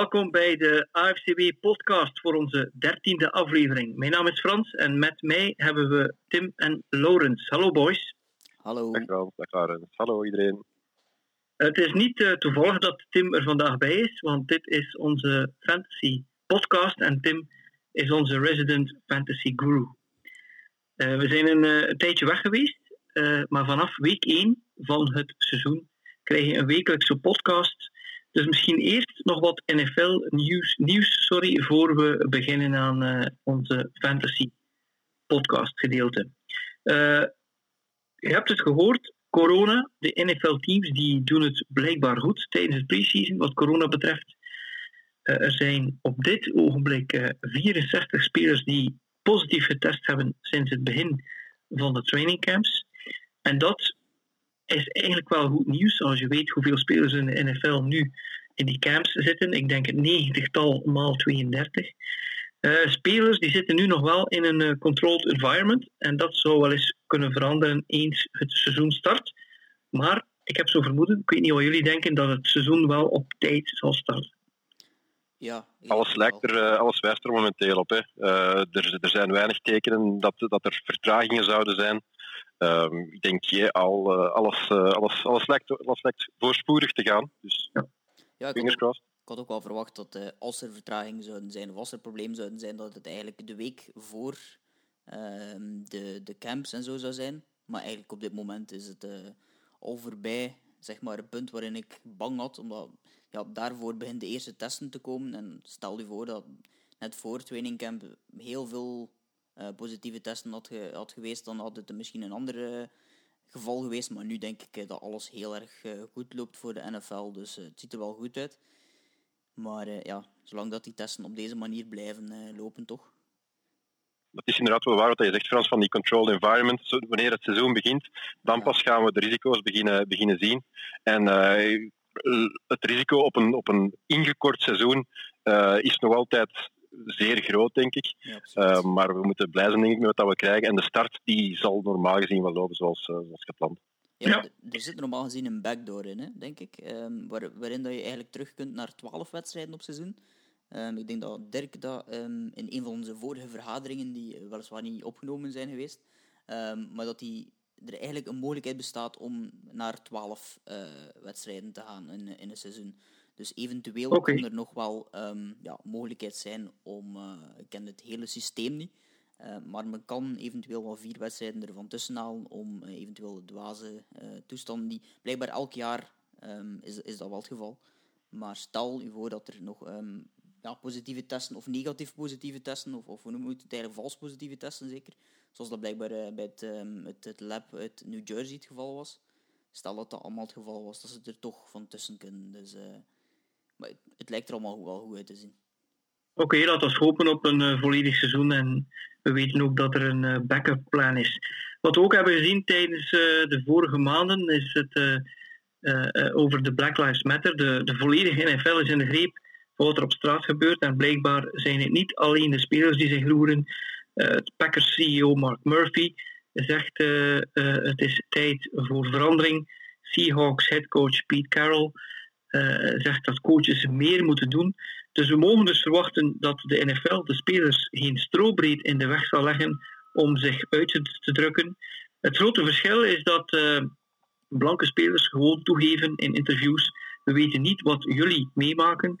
Welkom bij de AFCW podcast voor onze dertiende aflevering. Mijn naam is Frans en met mij hebben we Tim en Laurens. Hallo boys. Hallo. Dag Frans, dag Laurens. Hallo iedereen. Het is niet uh, toevallig dat Tim er vandaag bij is, want dit is onze fantasy podcast en Tim is onze resident fantasy guru. Uh, we zijn een, uh, een, tijdje weg geweest, maar vanaf week 1 van het seizoen krijg je een wekelijkse podcast dus misschien eerst nog wat NFL-nieuws nieuws, sorry, voor we beginnen aan uh, onze fantasy podcast gedeelte. Uh, je hebt het gehoord, corona, de NFL-teams die doen het blijkbaar goed tijdens het preseason wat corona betreft. Uh, er zijn op dit ogenblik 64 spelers die positief getest hebben sinds het begin van de trainingcamps. En dat is eigenlijk wel goed nieuws als je weet hoeveel spelers in de NFL nu in die camps zitten. Ik denk het negentigtal maal 32. Uh, spelers die zitten nu nog wel in een uh, controlled environment en dat zou wel eens kunnen veranderen eens het seizoen start. Maar ik heb zo vermoeden, ik weet niet wat jullie denken, dat het seizoen wel op tijd zal starten. Ja, alles, lijkt er, uh, alles wijst er momenteel op. Hè. er, er zijn weinig tekenen dat, dat er vertragingen zouden zijn. Ehm, ik denk je al, alles, alles, alles, lijkt, alles lijkt voorspoedig te gaan. Dus, ja. ja ik, had ook, ik had ook wel verwacht dat uh, als er vertragingen zouden zijn of als er problemen zouden zijn, dat het eigenlijk de week voor uh, de, de camps en zo zou zijn. Maar eigenlijk op dit moment is het uh, al voorbij, zeg maar, het punt waarin ik bang had, omdat ja, daarvoor begint de eerste testen te komen. En stel je voor dat net voor trainingcamp heel veel positieve testen had, had geweest, dan had het misschien een andere geval geweest. Maar nu denk ik dat alles heel erg goed loopt voor de NFL. Dus het ziet er wel goed uit. Maar ja, zolang dat die testen op deze manier blijven lopen, toch? Dat is inderdaad wel waar wat je zegt, Frans, van die controlled environment. Wanneer het seizoen begint, dan pas gaan we de risico's beginnen, beginnen zien. En het risico op een, op een ingekort seizoen is nog altijd zeer groot, denk ik. Ja, uh, maar we moeten blij zijn denk ik, met wat we krijgen. En de start die zal normaal gezien wel lopen zoals, uh, zoals gepland. Ja, ja. Er zit normaal gezien een backdoor in, hè, denk ik. Um, waar, waarin dat je eigenlijk terug kunt naar 12 wedstrijden op seizoen. Um, ik denk dat Dirk dat um, in een van onze vorige vergaderingen, die weliswaar niet opgenomen zijn geweest, maar dat die, er eigenlijk een mogelijkheid bestaat om naar 12 uh, wedstrijden te gaan in, in een seizoen. Dus eventueel okay. kan er nog wel um, ja, mogelijkheid zijn om, uh, ik ken het hele systeem niet, uh, maar men kan eventueel wel vier wedstrijden ervan tussenhalen om uh, eventueel de dwaze toestanden die blijkbaar elk jaar um, is, is dat wel het geval. Maar stel u voor dat er nog um, ja, positieve testen of negatief positieve testen, of, of hoe noemen we het eigenlijk, vals positieve testen zeker, zoals dat blijkbaar bij het, het, het lab uit New Jersey het geval was. Stel dat dat allemaal het geval was, dat ze er toch van tussen kunnen. Dus maar het lijkt er allemaal wel goed uit te zien. Oké, okay, laten we hopen op een uh, volledig seizoen. En we weten ook dat er een uh, backup plan is. Wat we ook hebben gezien tijdens uh, de vorige maanden is het over de Black Lives Matter. De, de volledige NFL is in de greep van wat er op straat gebeurt. En blijkbaar zijn het niet alleen de spelers die zich roeren. het Packers CEO Mark Murphy zegt het is tijd voor verandering. Seahawks headcoach Pete Carroll zegt dat coaches meer moeten doen. Dus we mogen dus verwachten dat de NFL de spelers geen strobreed in de weg zal leggen om zich uit te drukken. Het grote verschil is dat uh, blanke spelers gewoon toegeven in interviews. We weten niet wat jullie meemaken.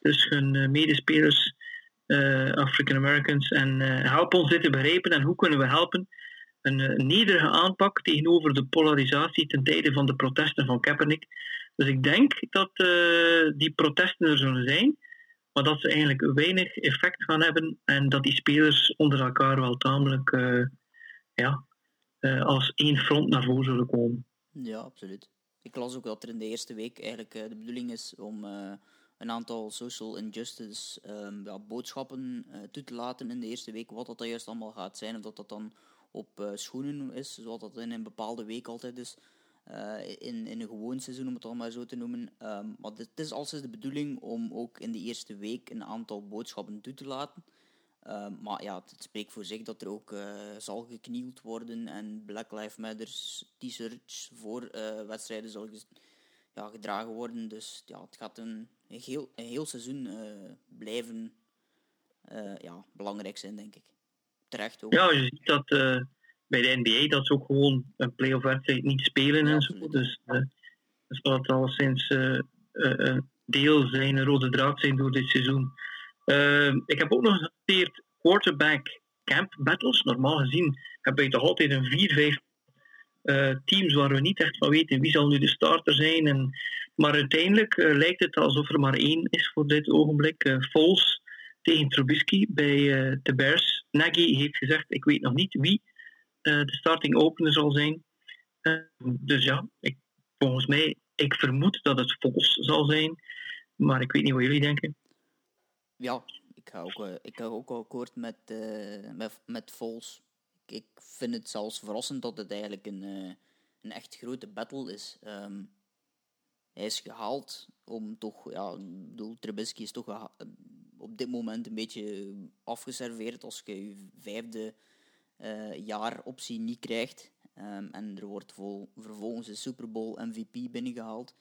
Dus hun uh, medespelers, African Americans, en help ons dit te begrijpen en hoe kunnen we helpen. Een, een nederige aanpak tegenover de polarisatie ten tijde van de protesten van Kaepernick dus ik denk dat uh, die protesten er zullen zijn, maar dat ze eigenlijk weinig effect gaan hebben en dat die spelers onder elkaar wel tamelijk uh, ja, uh, als één front naar voren zullen komen. Ja, absoluut. Ik las ook dat er in de eerste week eigenlijk de bedoeling is om een aantal social injustice um, ja, boodschappen toe te laten in de eerste week. Wat dat juist allemaal gaat zijn, of dat dat dan op schoenen is, zoals dat in een bepaalde week altijd is. Uh, in, een gewoon seizoen, om het al maar zo te noemen. Um, maar het is altijd de bedoeling om ook in de eerste week een aantal boodschappen toe te laten. Um, maar ja, het spreekt voor zich dat er ook uh, zal geknield worden en Black Lives Matter t-shirts voor uh, wedstrijden zal ja, gedragen worden. Dus ja, het gaat een, een, heel, een heel seizoen blijven ja, belangrijk zijn, denk ik. Terecht ook. Ja, je ziet dat bij de NBA dat ze ook gewoon een playoff wedstrijd niet spelen en zo. Dus uh, dat zal het al sinds deel zijn, een rode draad zijn door dit seizoen. ik heb ook nog genoteerd quarterback camp battles. Normaal gezien hebben we toch altijd een 4, 5 uh, teams waar we niet echt van weten wie zal nu de starter zijn. En, maar uiteindelijk uh, lijkt het alsof er maar één is voor dit ogenblik. Uh, Foles tegen Trubisky bij de Bears. Nagy heeft gezegd, ik weet nog niet wie de starting opener zal zijn. dus ja, ik, volgens mij, ik vermoed dat het Foles zal zijn. Maar ik weet niet wat jullie denken. Ja, ik ga ook, uh, ik ga ook akkoord met, uh, met, met Vols. Ik, vind het zelfs verrassend dat het eigenlijk een, een echt grote battle is. Um, hij is gehaald om toch, ja, ik bedoel, Trubisky is toch op dit moment een beetje afgeserveerd als je je vijfde jaar optie niet krijgt. Um, en er wordt vol, vervolgens een Super Bowl MVP binnengehaald.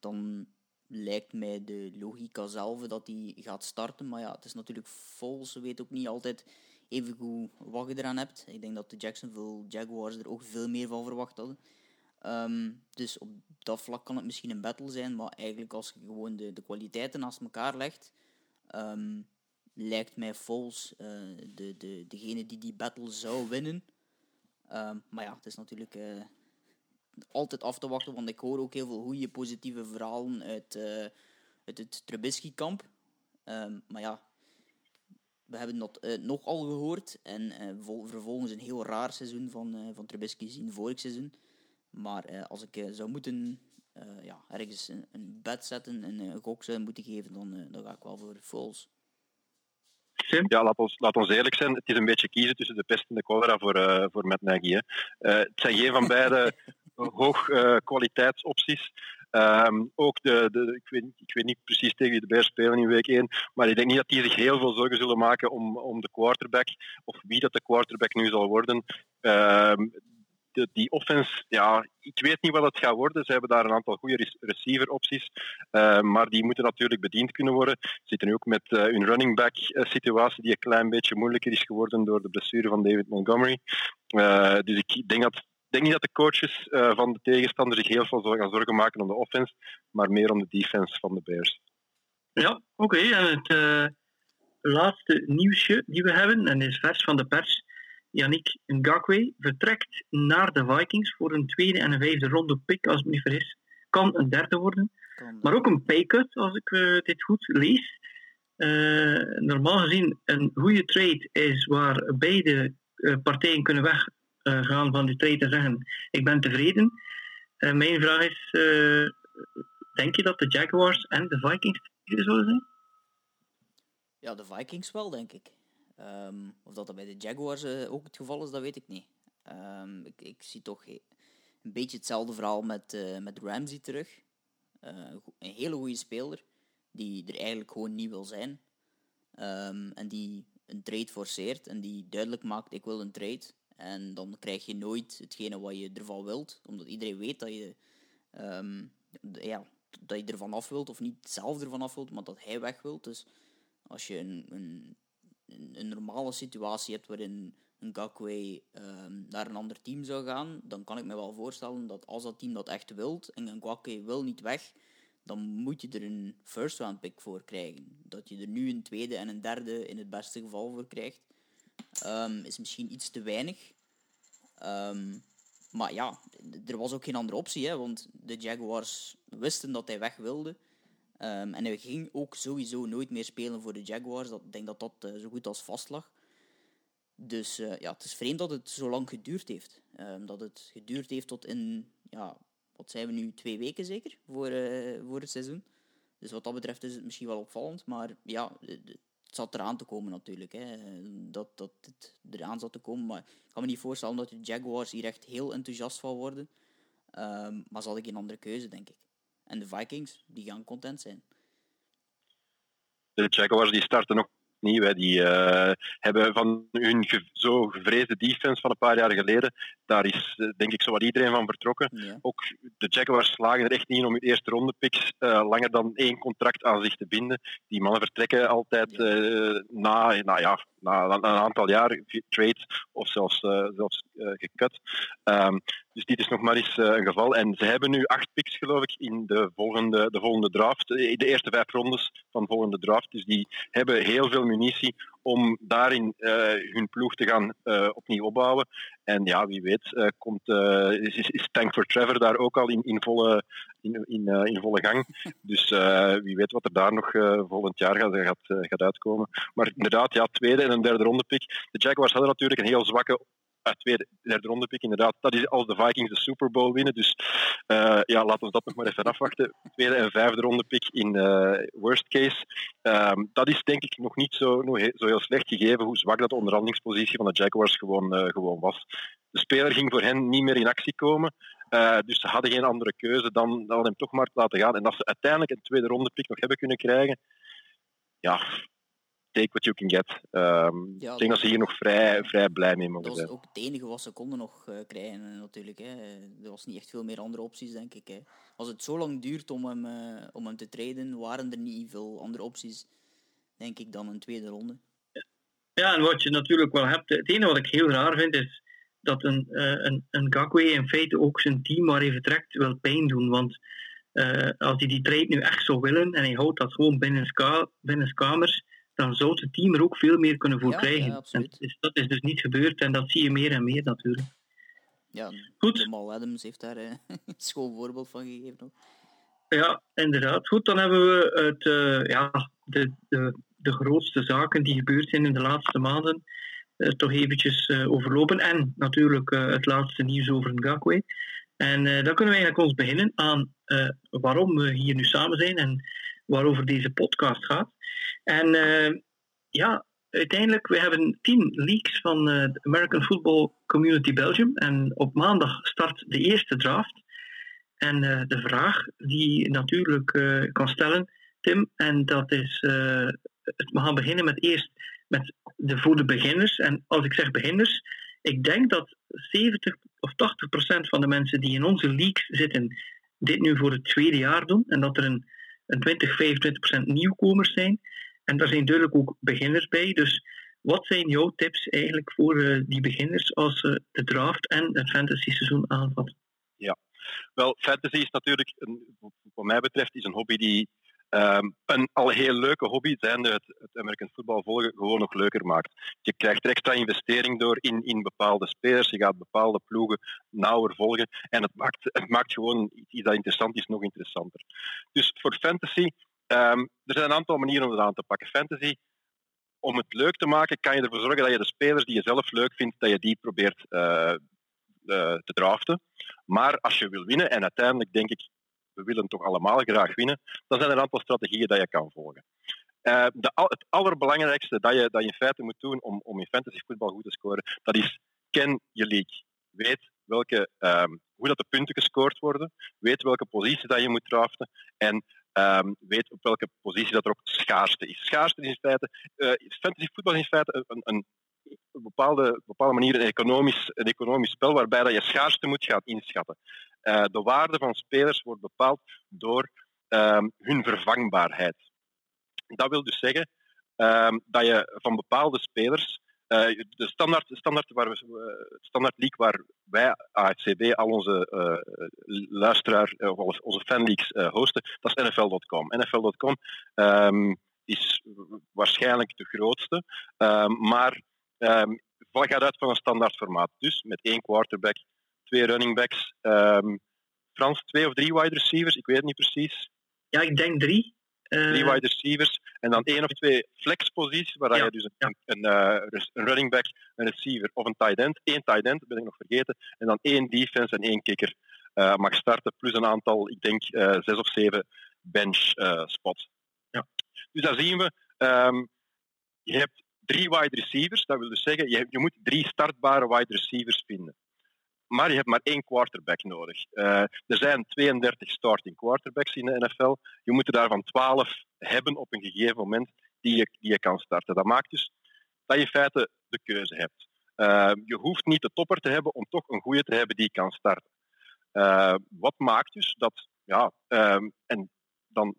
Dan lijkt mij de logica zelf dat hij gaat starten. Maar ja, het is natuurlijk vol. Ze weet ook niet altijd even goed wat je eraan hebt. Ik denk dat de Jacksonville Jaguars er ook veel meer van verwacht hadden. Ehm, dus op dat vlak kan het misschien een battle zijn. Maar eigenlijk als je gewoon de, de kwaliteiten naast elkaar legt... Ehm, lijkt mij Foles uh, de, de, degene die die battle zou winnen. Um, maar ja, het is natuurlijk... Uh, altijd af te wachten, want ik hoor ook heel veel goede positieve verhalen uit, uh, uit het Trubisky-kamp. Um, maar ja, we hebben dat nogal gehoord. En vervolgens een heel raar seizoen van, van Trubisky zien vorig seizoen. Maar als ik zou moeten ja, ergens een, bed zetten en een gok zou moeten geven, dan, dan ga ik wel voor Ja, laat ons, laat ons eerlijk zijn. Het is een beetje kiezen tussen de pest en de cholera voor, uh, voor Matt Nagy. Hè. Uh, het zijn geen van beide hoog uh, kwaliteitsopties. Um, ook de, de, ik, weet, ik weet niet precies tegen wie de Bears spelen in week 1, maar ik denk niet dat die zich heel veel zorgen zullen maken om, om de quarterback, of wie dat de quarterback nu zal worden. Um, die offense, ja, ik weet niet wat het gaat worden. Ze hebben daar een aantal goede receiver opties, uh, maar die moeten natuurlijk bediend kunnen worden. Ze zitten nu ook met uh, hun running back situatie die een klein beetje moeilijker is geworden door de blessure van David Montgomery. Dus ik denk dat ik denk niet dat de coaches van de tegenstander zich heel veel gaan zorgen maken om de offense, maar meer om de defense van de Bears. Ja, oké. En het laatste nieuwsje die we hebben, en is vers van de pers. Yannick Ngakwe vertrekt naar de Vikings voor een tweede en een vijfde ronde pick, als ik me niet vergis. Kan een derde worden. Maar ook een paycut, als ik uh, dit goed lees. normaal gezien, een goede trade is waar beide partijen kunnen weg uh, gaan van die trade en zeggen: Ik ben tevreden. Mijn vraag is: denk je dat de Jaguars en de Vikings tevreden zullen zijn? Ja, de Vikings wel, denk ik. Um, of dat dat bij de Jaguars ook het geval is, dat weet ik niet. Um, ik, ik, zie toch een beetje hetzelfde verhaal met, met Ramsey terug. een hele goede speler, die er eigenlijk gewoon niet wil zijn. Um, en die een trade forceert en die duidelijk maakt: ik wil een trade. En dan krijg je nooit hetgene wat je ervan wilt, omdat iedereen weet dat je, ja, dat je ervan af wilt, of niet zelf ervan af wilt, maar dat hij weg wilt. Dus als je een, een, een normale situatie hebt waarin een Gakwe um, naar een ander team zou gaan, dan kan ik me wel voorstellen dat als dat team dat echt wilt en een Gakwe wil niet weg, dan moet je er een first round pick voor krijgen. Dat je er nu een tweede en een derde in het beste geval voor krijgt. Um, is misschien iets te weinig. Um, maar ja, er was ook geen andere optie, hè, want de Jaguars wisten dat hij weg wilde. Um, en hij ging ook sowieso nooit meer spelen voor de Jaguars. Ik denk dat dat uh, zo goed als vast lag. Dus uh, ja, het is vreemd dat het zo lang geduurd heeft. Um, dat het geduurd heeft tot in, ja, wat zijn we nu, twee weken zeker, voor, uh, voor het seizoen. Dus wat dat betreft is het misschien wel opvallend. Maar ja, het zat eraan te komen natuurlijk. Hè. Dat, dat het eraan zat te komen. Maar ik kan me niet voorstellen dat de Jaguars hier echt heel enthousiast van worden. Um, maar ze hadden geen andere keuze, denk ik. En de Vikings, die gaan content zijn. De Jaguars die starten nog nieuw. Hè. Die uh, hebben van hun ge zo gevreesde defense van een paar jaar geleden, daar is denk ik zowat iedereen van vertrokken. Ook de Jaguars slagen er echt niet in om hun eerste ronde picks langer dan één contract aan zich te binden. Die mannen vertrekken altijd na, na, ja, na, een aantal jaar trade of zelfs, zelfs gekut. Um, dus dit is nog maar eens een geval. En ze hebben nu acht picks, geloof ik, in de volgende, de volgende draft. De eerste vijf rondes van de volgende draft. Dus die hebben heel veel munitie om daarin hun ploeg te gaan opnieuw opbouwen. En ja, wie weet komt, is, is Tank for Trevor daar ook al in, in, volle, in, in, in volle gang. Dus wie weet wat er daar nog volgend jaar gaat, gaat, gaat uitkomen. Maar inderdaad, ja, tweede en een derde ronde pick. De Jaguars hadden natuurlijk een heel zwakke tweede, derde ronde pick, inderdaad. Dat is als de Vikings de Super Bowl winnen. Dus ja, laten we dat nog maar even afwachten. Tweede en vijfde ronde pick in uh, worst case. Um, dat is denk ik nog niet zo, zo heel slecht gegeven hoe zwak dat de onderhandelingspositie van de Jaguars gewoon, gewoon was. De speler ging voor hen niet meer in actie komen. Uh, dus ze hadden geen andere keuze dan, dan hem toch maar te laten gaan. En dat ze uiteindelijk een tweede ronde pick nog hebben kunnen krijgen, ja, take what you can get. Um, ik denk dat ze hier nog vrij, vrij blij mee mogen zijn. Dat was ook het enige wat ze konden nog uh, krijgen eh, natuurlijk. Hè. Er was niet echt veel meer andere opties, denk ik. Hè. Als het zo lang duurt om hem, uh, om hem te treden, waren er niet veel andere opties, denk ik, dan een tweede ronde. Ja, en wat je natuurlijk wel hebt, het enige wat ik heel raar vind, is dat een, uh, een, een Gakwe in feite ook zijn team waar hij vertrekt wil pijn doen. Want als hij die trade nu echt zou willen en hij houdt dat gewoon binnen, binnen kamers, dan zou het team er ook veel meer kunnen voor krijgen. en dat is dus niet gebeurd en dat zie je meer en meer natuurlijk. Ja, Goed. Jamal Adams heeft daar uh, een schoon voorbeeld van gegeven. Ook. Ja, inderdaad. Goed, dan hebben we het, uh, ja, de, de, de grootste zaken die gebeurd zijn in de laatste maanden toch eventjes overlopen. En natuurlijk het laatste nieuws over Ngakwe. En dan kunnen we eigenlijk ons beginnen aan waarom we hier nu samen zijn en waarover deze podcast gaat. En ja, uiteindelijk, we hebben tien leaks van de American Football Community Belgium. En op maandag start de eerste draft. En de vraag die je natuurlijk kan stellen, Tim, en dat is, we gaan beginnen met eerst met de voor de beginners. En als ik zeg beginners, ik denk dat 70 of 80 procent van de mensen die in onze leaks zitten, dit nu voor het tweede jaar doen. En dat er een, een 20, 25 procent nieuwkomers zijn. En daar zijn duidelijk ook beginners bij. Dus wat zijn jouw tips eigenlijk voor uh, die beginners als ze de draft en het fantasy seizoen aanvatten? Ja, wel, fantasy is natuurlijk, een, wat mij betreft, is een hobby die um, een al heel leuke hobby, zijnde het, het American voetbal volgen, gewoon nog leuker maakt. Je krijgt er extra investering door in, in bepaalde spelers, je gaat bepaalde ploegen nauwer volgen en het maakt, het maakt gewoon iets dat interessant is nog interessanter. Dus voor fantasy Um, er zijn een aantal manieren om het aan te pakken. Fantasy, om het leuk te maken, kan je ervoor zorgen dat je de spelers die je zelf leuk vindt, dat je die probeert uh, uh, te draften. Maar als je wil winnen, en uiteindelijk denk ik, we willen toch allemaal graag winnen, dan zijn er een aantal strategieën dat je kan volgen. Uh, de, het allerbelangrijkste dat je, dat je in feite moet doen om, om in fantasy voetbal goed te scoren, dat is ken je league. Weet welke, um, hoe dat de punten gescoord worden, weet welke positie dat je moet draften en um, weet op welke positie dat er ook schaarste is. Schaarste is in feite, uh, fantasy voetbal is in feite een, een, een bepaalde, bepaalde manier een economisch, een economisch spel waarbij dat je schaarste moet gaan inschatten. Uh, de waarde van spelers wordt bepaald door um, hun vervangbaarheid. Dat wil dus zeggen um, dat je van bepaalde spelers uh, de standaard, standaard, waar we, standaard leak waar wij, AFCB, al onze uh, luisteraar, of onze fanleaks hosten, dat is NFL.com. NFL.com um, is waarschijnlijk de grootste, maar um, gaat uit van een standaard formaat. Dus met één quarterback, twee running backs, Frans, twee of drie wide receivers, ik weet het niet precies. Ja, ik denk drie. Drie wide receivers en dan één of twee flexposities, waar ja. je dus een, een, een, een, running back, een receiver of een tight end, één tight end, ben ik nog vergeten, en dan één defense en één kicker uh, mag starten, plus een aantal, ik denk uh, zes of zeven bench spots. Ja. Dus daar zien we, um, je hebt drie wide receivers, dat wil dus zeggen, je, je moet drie startbare wide receivers vinden maar je hebt maar één quarterback nodig. Uh, er zijn 32 starting quarterbacks in de NFL. Je moet er daarvan 12 hebben op een gegeven moment die je, die je kan starten. Dat maakt dus dat je in feite de keuze hebt. je hoeft niet de topper te hebben om toch een goede te hebben die kan starten. wat maakt dus dat, ja, ehm, en dan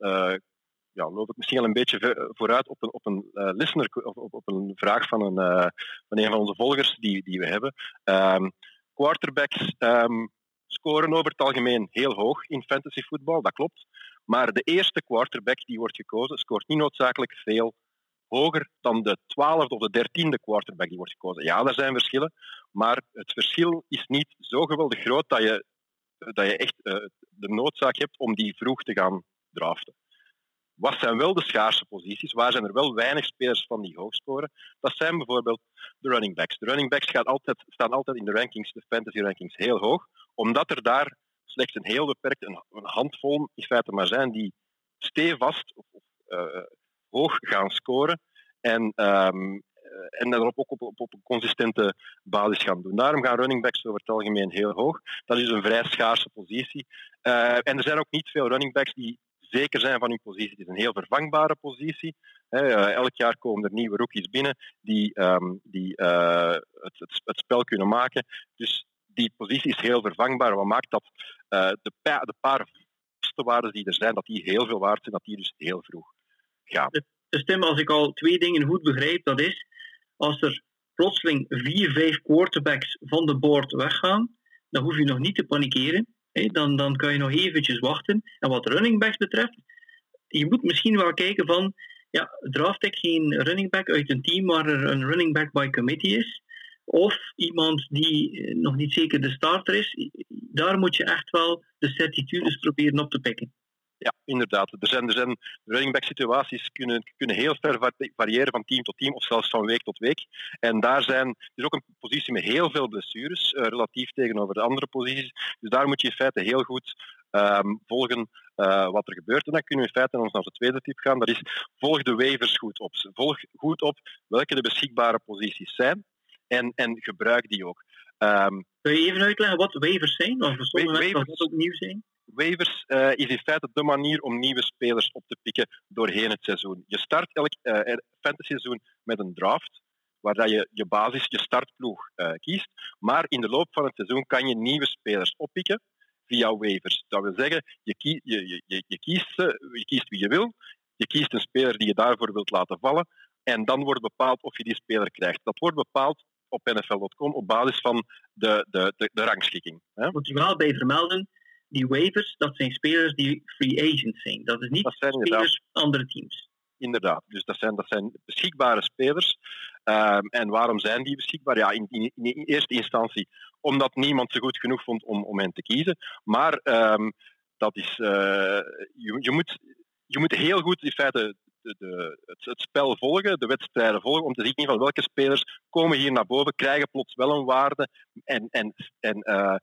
ja, loop ik misschien al een beetje vooruit op een, op een uh, listener, of op, op, een vraag van een, uh, van een van onze volgers die, die we hebben. Um, quarterbacks um, scoren over het algemeen heel hoog in fantasy voetbal, dat klopt. Maar de eerste quarterback die wordt gekozen, scoort niet noodzakelijk veel hoger dan de twaalfde of de dertiende quarterback die wordt gekozen. Ja, er zijn verschillen, maar het verschil is niet zo geweldig groot dat je, dat je echt uh, de noodzaak hebt om die vroeg te gaan draften. Wat zijn wel de schaarse posities? Waar zijn er wel weinig spelers van die hoog scoren? Dat zijn bijvoorbeeld de running backs. De running backs altijd, staan altijd in de rankings, de fantasy rankings, heel hoog, omdat er daar slechts een heel beperkt, een, handvol in feite maar zijn die stevast of, uh, hoog gaan scoren en, um, en daarop ook op, op, op, een consistente basis gaan doen. Daarom gaan running backs over het algemeen heel hoog. Dat is een vrij schaarse positie. Uh, en er zijn ook niet veel running backs die zeker zijn van hun positie. Het is een heel vervangbare positie. Uh, elk jaar komen er nieuwe rookies binnen die, um, die uh, het, het, spel kunnen maken. Dus die positie is heel vervangbaar. Wat maakt dat uh, de, pa de paar vaste waarden die er zijn, dat die heel veel waard zijn, dat die dus heel vroeg gaan. Dus Tim, als ik al twee dingen goed begrijp, dat is als er plotseling vier, vijf quarterbacks van de board weggaan, dan hoef je nog niet te panikeren dan, dan kan je nog eventjes wachten. En wat running backs betreft, je moet misschien wel kijken van, ja, draft ik geen running back uit een team waar er een running back by committee is, of iemand die eh, nog niet zeker de starter is, daar moet je echt wel de certitudes proberen op te pikken. Ja, inderdaad. Er zijn, er zijn running back situaties kunnen, kunnen heel ver variëren van team tot team of zelfs van week tot week. En daar zijn, er is ook een positie met heel veel blessures, uh, relatief tegenover de andere posities. Dus daar moet je in feite heel goed um, volgen uh, wat er gebeurt. En dan kunnen we in feite naar de tweede tip gaan. Dat is volg de waivers goed op. Volg goed op welke de beschikbare posities zijn en, en gebruik die ook. Um, Kun je even uitleggen wat waivers zijn? Of voor sommige mensen dat ook nieuw zijn? Waivers uh, is in feite de manier om nieuwe spelers op te pikken doorheen het seizoen. Je start elk uh, fantasy seizoen met een draft, waar je je basis, je startploeg uh, kiest. Maar in de loop van het seizoen kan je nieuwe spelers oppikken via waivers. Dat wil zeggen, je, je, je, je, kiest, je kiest wie je wil, je kiest een speler die je daarvoor wilt laten vallen, en dan wordt bepaald of je die speler krijgt. Dat wordt bepaald op NFL.com op basis van de, de, de, de rangschikking. Hè? Moet je wel bij vermelden, die waivers, dat zijn spelers die free agents zijn. Dat is niet dat zijn spelers van andere teams. Inderdaad, dus dat zijn, dat zijn beschikbare spelers. Um, en waarom zijn die beschikbaar? Ja, in, in, in, eerste instantie omdat niemand ze goed genoeg vond om, om hen te kiezen. Maar um, dat is, uh, je, je, moet, je moet heel goed in feite de, de, het, het, spel volgen, de wedstrijden volgen, om te zien van welke spelers komen hier naar boven, krijgen plots wel een waarde en, en, en uh,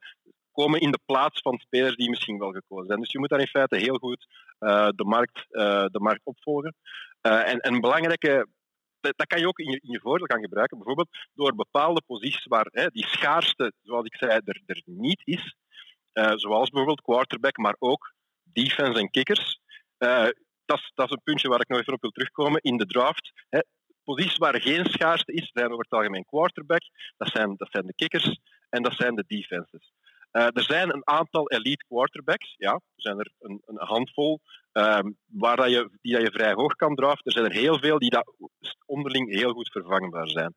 komen in de plaats van spelers die misschien wel gekozen zijn. Dus je moet daar in feite heel goed uh, de, markt, uh, de markt opvolgen. Uh, en, en een belangrijke dat, dat, kan je ook in je, in je voordeel gaan gebruiken, bijvoorbeeld door bepaalde posities waar hè, die schaarste, zoals ik zei, er, er niet is, zoals bijvoorbeeld quarterback, maar ook defense en kickers. dat, is, dat is een puntje waar ik nog even op wil terugkomen. In de draft, hè, posities waar geen schaarste is, zijn over het algemeen quarterback, dat zijn, dat zijn de kickers en dat zijn de defenses. Uh, er zijn een aantal elite quarterbacks, ja, er zijn er een, een handvol, um, waar dat je, die dat je vrij hoog kan draften. Er zijn er heel veel die dat onderling heel goed vervangbaar zijn.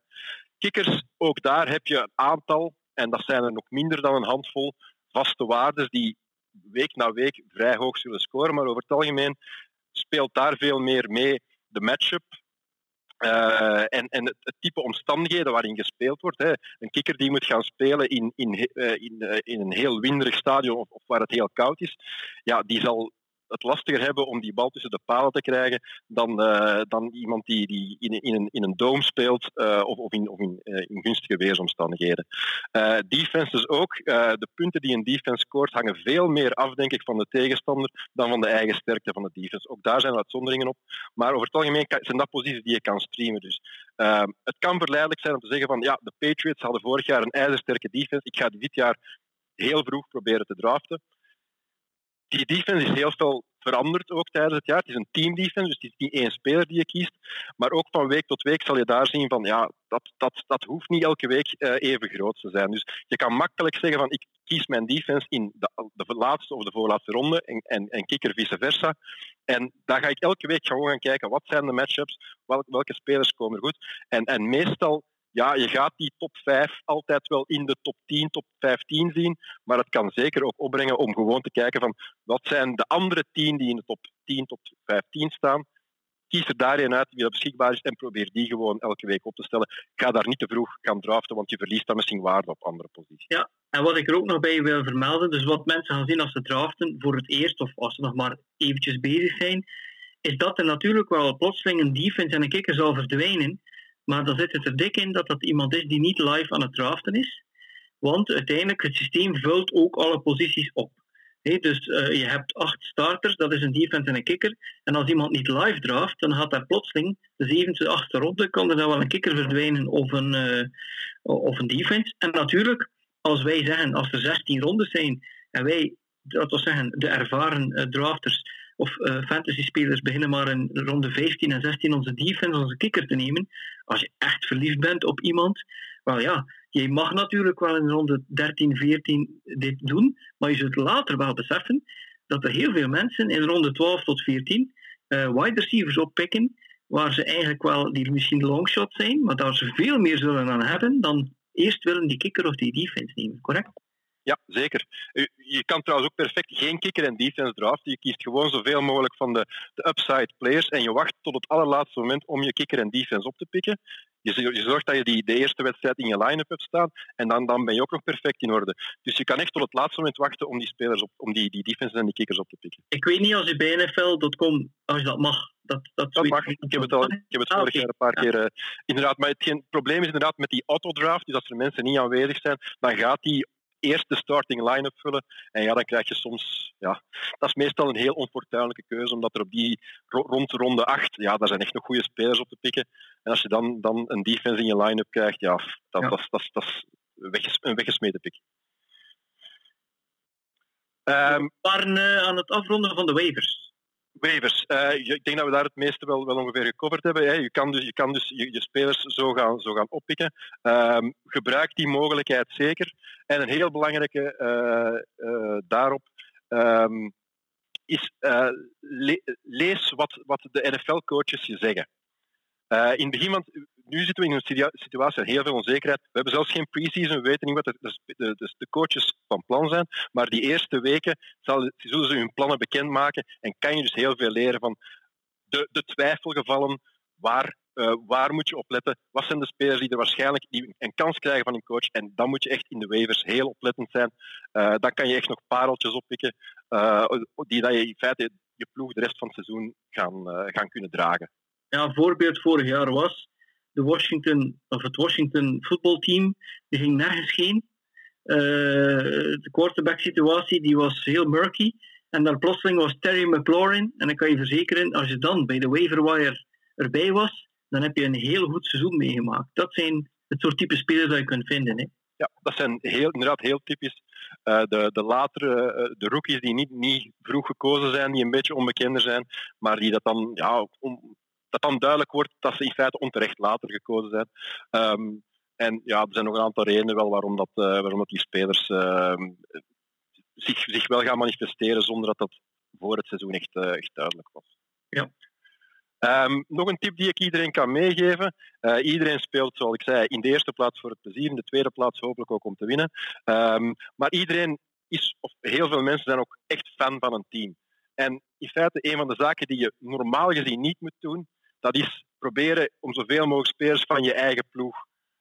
Kikkers, ook daar heb je een aantal, en dat zijn er nog minder dan een handvol, vaste waarden die week na week vrij hoog zullen scoren, maar over het algemeen speelt daar veel meer mee de matchup, uh, en, en het, type omstandigheden waarin gespeeld wordt. Hè. Een kikker die moet gaan spelen in, in, uh, in, uh, in een heel winderig stadion of, of, waar het heel koud is, ja, die zal het lastiger hebben om die bal tussen de palen te krijgen dan, uh, dan iemand die, die in, in, een, in een dome speelt uh, of, of, in, of in, uh, in gunstige weersomstandigheden. defenses ook. de punten die een defense scoort hangen veel meer af, denk ik, van de tegenstander dan van de eigen sterkte van de defense. Ook daar zijn uitzonderingen op. Maar over het algemeen zijn dat posities die je kan streamen. Dus het kan verleidelijk zijn om te zeggen van ja, de Patriots hadden vorig jaar een ijzersterke defense. Ik ga dit jaar heel vroeg proberen te draften die defense is heel veel verandert ook tijdens het jaar. Het is een teamdefense, dus het is niet één speler die je kiest. Maar ook van week tot week zal je daar zien van ja, dat, dat, dat hoeft niet elke week uh, even groot te zijn. Dus je kan makkelijk zeggen van ik kies mijn defense in de, de laatste of de voorlaatste ronde en, en, en kikker vice versa. En daar ga ik elke week gewoon gaan kijken wat zijn de matchups, welke, welke spelers komen goed. En, en meestal ja, je gaat die top 5 altijd wel in de top 10, top 15 zien. Maar het kan zeker ook opbrengen om gewoon te kijken van wat zijn de andere 10 die in de top 10, top 15 staan. Kies er daar een uit die beschikbaar is en probeer die gewoon elke week op te stellen. Ga daar niet te vroeg gaan draften, want je verliest dan misschien waarde op andere posities. Ja, en wat ik er ook nog bij wil vermelden, dus wat mensen gaan zien als ze draften voor het eerst of als ze nog maar eventjes bezig zijn, is dat er natuurlijk wel plotseling een defense en een kikker zal verdwijnen maar dan zit het er dik in dat dat iemand is die niet live aan het draften is. Want uiteindelijk, het systeem vult ook alle posities op. dus uh, je hebt acht starters, dat is een defense en een kikker. En als iemand niet live draft, dan gaat daar plotseling de zevende, achtste ronde, kan er dan wel een kikker verdwijnen of een, uh, of een defense. En natuurlijk, als wij zeggen, als er 16 rondes zijn en wij, dat wil zeggen, de ervaren uh, drafters of uh, fantasy-spelers beginnen maar in ronde 15 en 16 onze defense, onze kikker te nemen. Als je echt verliefd bent op iemand, wel ja, je mag natuurlijk wel in ronde 13, 14 dit doen, maar je zult later wel beseffen dat er heel veel mensen in ronde 12 tot 14 uh, eh, wide receivers oppikken, waar ze eigenlijk wel, die misschien longshot zijn, maar daar ze veel meer zullen aan hebben dan eerst willen die kikker of die defense nemen, correct? Ja, zeker. Je kan trouwens ook perfect geen kicker en defense draften. Je kiest gewoon zoveel mogelijk van de, de upside players en je wacht tot het allerlaatste moment om je kicker en defense op te pikken. Je, je zorgt dat je die, de eerste wedstrijd in je line-up hebt staan en dan, dan ben je ook nog perfect in orde. Dus je kan echt tot het laatste moment wachten om die spelers op, om die, die defense en die kickers op te pikken. Ik weet niet als je bij NFL.com, als je dat mag. Dat, dat, dat mag. Ik heb het, al, ik heb het vorig ah, jaar een paar keer. Uh, inderdaad, maar het, probleem is inderdaad met die autodraft. Dus als er mensen niet aanwezig zijn, dan gaat die eerst de starting line-up vullen. En ja, dan krijg je soms... Ja, dat is meestal een heel onfortuinlijke keuze, omdat er op die rond ronde 8, ja, daar zijn echt nog goede spelers op te pikken. En als je dan, dan een defense in je line-up krijgt, ja, dat, ja. dat, dat, dat is een weggesmeten pik. Um, uh, aan het afronden van de waivers. Waivers. Uh, ik denk dat we daar het meeste wel, wel ongeveer gecoverd hebben. Hè. Je kan dus, je, kan dus je, spelers zo gaan, zo gaan oppikken. Um, gebruik die mogelijkheid zeker. En een heel belangrijke uh, uh, daarop um, is le lees wat, wat de NFL-coaches je zeggen. in het begin, want nu zitten we in een situatie heel veel onzekerheid. We hebben zelfs geen pre-season, we weten niet wat de, de, de, coaches van plan zijn. Maar die eerste weken zal, zullen ze hun plannen bekendmaken en kan je dus heel veel leren van de, de twijfelgevallen. Waar, uh, waar moet je opletten? Wat zijn de spelers die er waarschijnlijk een kans krijgen van een coach? En dan moet je echt in de waivers heel oplettend zijn. Uh, dan kan je echt nog pareltjes oppikken uh, die dat je in feite je ploeg de rest van het seizoen gaan, gaan kunnen dragen. Ja, een voorbeeld vorig jaar was de Washington, of het Washington voetbalteam, die ging nergens heen. Uh, de quarterback situatie die was heel murky. En dan plotseling was Terry McLaurin. En dan kan je verzekeren, als je dan bij de waiver wire erbij was, dan heb je een heel goed seizoen meegemaakt. Dat zijn het soort type spelers dat je kunt vinden. Hè. Ja, dat zijn heel, inderdaad heel typisch. Uh, de, de latere, uh, de rookies die niet, niet vroeg gekozen zijn, die een beetje onbekender zijn, maar die dat dan ja, om, dat dan duidelijk wordt dat ze in feite onterecht later gekozen zijn. Um, en ja, er zijn nog een aantal redenen wel waarom, dat, uh, waarom dat die spelers uh, zich, zich wel gaan manifesteren zonder dat dat voor het seizoen echt, uh, echt duidelijk was. Ja. Um, nog een tip die ik iedereen kan meegeven. Uh, iedereen speelt, zoals ik zei, in de eerste plaats voor het plezier, in de tweede plaats hopelijk ook om te winnen. Um, maar iedereen is, of heel veel mensen zijn ook echt fan van een team. En in feite, een van de zaken die je normaal gezien niet moet doen, dat is proberen om zoveel mogelijk spelers van je eigen ploeg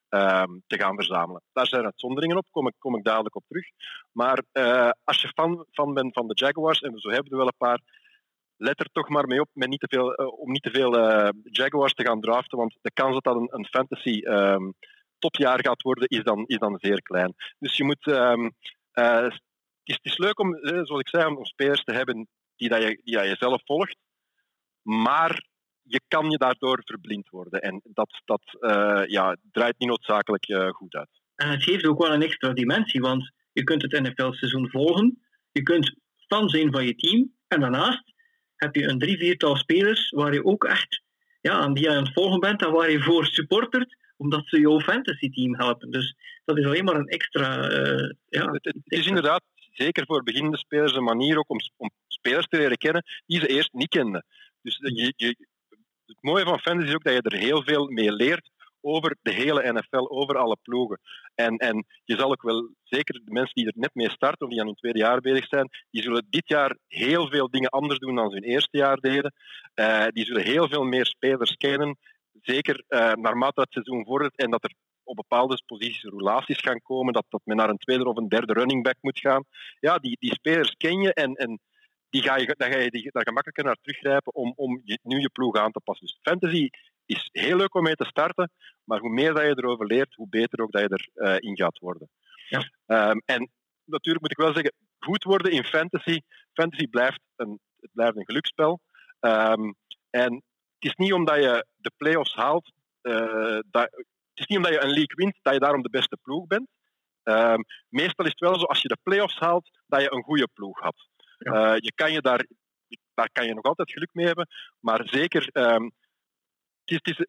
um, te gaan verzamelen. Daar zijn uitzonderingen op, kom ik, kom ik dadelijk op terug. Maar uh, als je fan, fan bent van de Jaguars, en zo hebben we wel een paar, let er toch maar mee op met niet te veel, uh, om niet te veel uh, Jaguars te gaan draften, want de kans dat dat een, een fantasy um, topjaar gaat worden, is dan, is dan zeer klein. Dus je moet... Um, het, is, het is leuk om, zoals ik zei, om spelers te hebben die, dat je, die dat je zelf volgt, maar je kan je daardoor verblind worden. En dat, dat uh, ja, draait niet noodzakelijk uh, goed uit. En het geeft ook wel een extra dimensie, want je kunt het NFL-seizoen volgen, je kunt fan zijn van je team, en daarnaast heb je een drie, viertal spelers waar je ook echt ja, aan die je aan het volgen bent en waar je voor supportert, omdat ze jouw fantasy team helpen. Dus dat is alleen maar een extra. Uh, ja, het, is inderdaad zeker voor beginnende spelers een manier ook om, om spelers te leren kennen die ze eerst niet kenden. Dus je, je, het mooie van fantasy is ook dat je er heel veel mee leert over de hele NFL, over alle ploegen. En, en je zal ook wel, zeker de mensen die er net mee starten, of die aan hun tweede jaar bezig zijn, die zullen dit jaar heel veel dingen anders doen dan ze hun eerste jaar deden. Uh, die zullen heel veel meer spelers kennen, zeker uh, naarmate het seizoen vordert en dat er op bepaalde posities roulaties gaan komen, dat, dat men naar een tweede of een derde running back moet gaan. Ja, die, die spelers ken je en, en die ga je, daar ga je die, daar gemakkelijker naar teruggrijpen om, om je, nu je ploeg aan te passen. Dus fantasy is heel leuk om mee te starten, maar hoe meer dat je erover leert, hoe beter ook dat je erin uh, in gaat worden. Ja. Um, en natuurlijk moet ik wel zeggen, goed worden in fantasy. Fantasy blijft een, het blijft een geluksspel. Um, en het is niet omdat je de play-offs haalt, uh, dat, het is niet omdat je een league wint, dat je daarom de beste ploeg bent. Um, meestal is het wel zo, als je de play-offs haalt, dat je een goede ploeg had. Uh, je kan je daar, daar kan je nog altijd geluk mee hebben, maar zeker um, het is,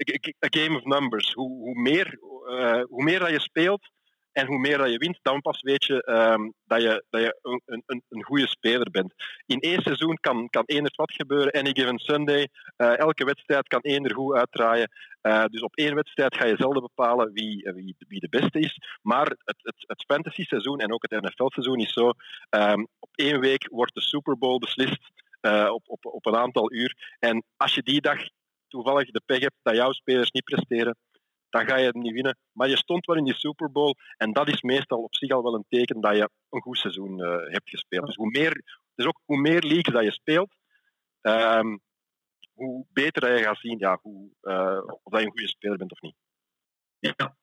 a game of numbers. Hoe, meer, uh, hoe meer dat je speelt en hoe meer dat je wint, dan pas weet je um, dat je, dat je een, een, een goede speler bent. In één seizoen kan, kan eender wat gebeuren. Any given Sunday. Uh, elke wedstrijd kan eender goed uitdraaien. Uh, dus op één wedstrijd ga je zelden bepalen wie, wie, de beste is. Maar het, het, het fantasy-seizoen en ook het NFL-seizoen is zo. Um, op één week wordt de Super Bowl beslist. Uh, op, op, op een aantal uur. En als je die dag toevallig de pech hebt dat jouw spelers niet presteren, dan ga je het niet winnen. Maar je stond wel in die Super Bowl en dat is meestal op zich al wel een teken dat je een goed seizoen uh, hebt gespeeld. Dus hoe meer, dus ook hoe meer leagues dat je speelt, um, hoe beter dat je gaat zien ja, hoe, uh, of dat je een goede speler bent of niet. Ja.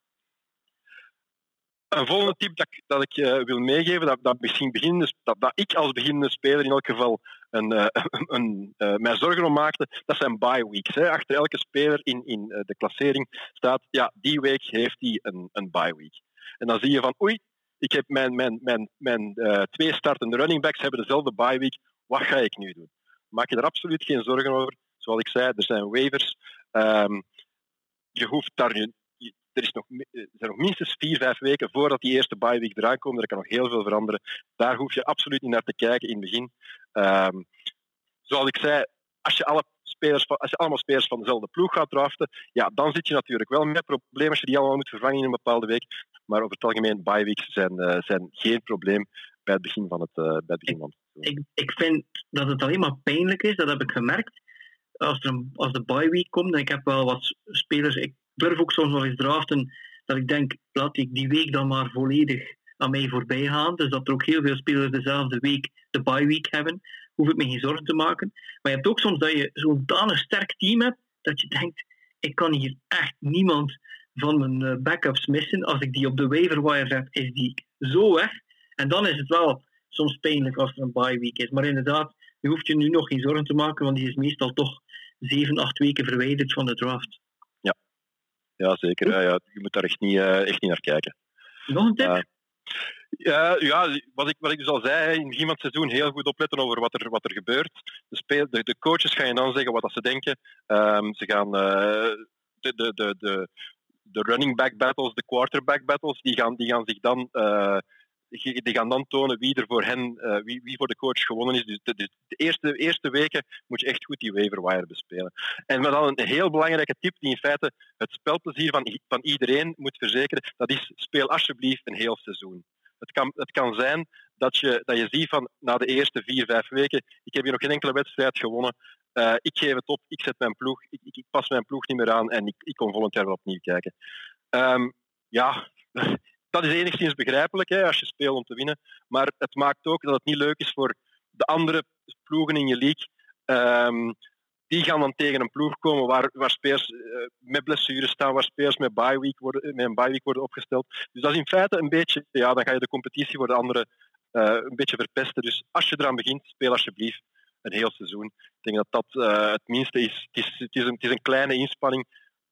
Een volgende tip dat, dat ik uh, wil meegeven, dat, dat, misschien beginnende, dat, dat ik als beginnende speler in elk geval een, uh, een, uh, mij zorgen om maakte, dat zijn bye weeks. Hè. Achter elke speler in, in de klassering staat, ja, die week heeft hij een, een bye week. En dan zie je van, oei, ik heb mijn, mijn, mijn, mijn twee startende running backs hebben dezelfde bye week, wat ga ik nu doen? Maak je er absoluut geen zorgen over. Zoals ik zei, er zijn waivers. Um, je hoeft daar er, is nog, er zijn nog minstens vier, vijf weken voordat die eerste bye week eraan komt. Er kan nog heel veel veranderen. Daar hoef je absoluut niet naar te kijken in het begin. Um, zoals ik zei, als je, alle spelers als je allemaal spelers van dezelfde ploeg gaat draften, ja, dan zit je natuurlijk wel met probleem als je die allemaal moet vervangen in een bepaalde week. Maar over het algemeen, bye weeks zijn, uh, zijn geen probleem bij het begin van het, uh, bij het ik, ik vind dat het alleen maar pijnlijk is, dat heb ik gemerkt. Als, er een, als de bye week komt, en ik heb wel wat spelers, ik durf ook soms wel eens draften dat ik denk, laat ik die week dan maar volledig aan mij voorbij gaan. Dus dat er ook heel veel spelers dezelfde week de bye week hebben, hoef ik me geen zorgen te maken. Maar je hebt ook soms dat je zo'n danig sterk team hebt, dat je denkt, ik kan hier echt niemand van mijn eh, backups missen. Als ik die op de waiver wire zet, is die zo weg. En dan is het wel soms pijnlijk als er een bye week is. Maar inderdaad, je hoeft je nu nog geen zorgen te maken, want die is meestal toch 7, 8 weken verwijderd van de draft ja zeker. Ja, ja, je moet daar echt niet, uh, echt niet naar kijken. Nog een tip? Ja, ja wat, ik, wat ik dus al zei, in het seizoen heel goed opletten over wat er, wat er gebeurt. De, speel, de, de coaches gaan je dan zeggen wat dat ze denken. Um, ze gaan uh, de, de, de, de, de running back battles, de quarterback battles, die gaan, die gaan zich dan die gaan dan tonen wie er voor hen, uh, wie, wie voor de coach gewonnen is. Dus de, de, eerste, eerste weken moet je echt goed die waiver wire bespelen. En dan een heel belangrijke tip die in feite het spelplezier van, van iedereen moet verzekeren, dat is speel alsjeblieft een heel seizoen. Het kan, het kan zijn dat je, dat je ziet van na de eerste vier, vijf weken, ik heb hier nog geen enkele wedstrijd gewonnen, uh, ik geef het op, ik zet mijn ploeg, ik, ik, ik, pas mijn ploeg niet meer aan en ik, ik kom volgend jaar wel opnieuw kijken. Um, ja, dat is enigszins begrijpelijk hè, als je speelt om te winnen. Maar het maakt ook dat het niet leuk is voor de andere ploegen in je league. Um, die gaan dan tegen een ploeg komen waar, waar spelers uh, met blessures staan, waar spelers met, bye week worden, met een bye week worden opgesteld. Dus dat is in feite een beetje, ja, dan ga je de competitie voor de anderen uh, een beetje verpesten. Dus als je eraan begint, speel alsjeblieft een heel seizoen. Ik denk dat dat het minste is. Het is, het is een kleine inspanning.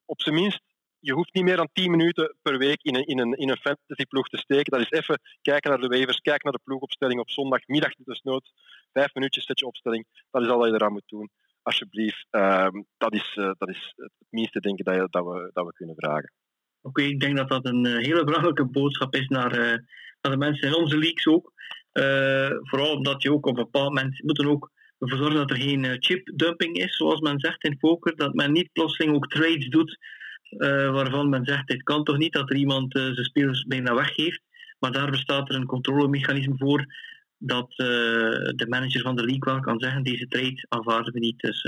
Op zijn minst je hoeft niet meer dan 10 minuten per week in een, in een, in een fantasyploeg te steken. Dat is even kijken naar de waivers, kijken naar de ploegopstelling op zondagmiddag, desnoods. Vijf minuutjes zet je opstelling. Dat is al wat je eraan moet doen. Alsjeblieft. Ehm, dat, is, uh, dat is het minste, denk dat, je, dat, we, dat we kunnen vragen. Oké, ik denk dat dat een uh, hele belangrijke boodschap is naar, uh, naar de mensen in onze leagues ook. vooral omdat je ook op een bepaald moment moet ook ervoor zorgen dat er geen chip dumping is, zoals men zegt in poker. Dat men niet plotseling ook trades doet waarvan men zegt, het kan toch niet dat er iemand uh, zijn spelers bijna weggeeft. Maar daar bestaat er een controlemechanisme voor dat uh, de manager van de league wel kan zeggen, deze trade aanvaarden we niet, dus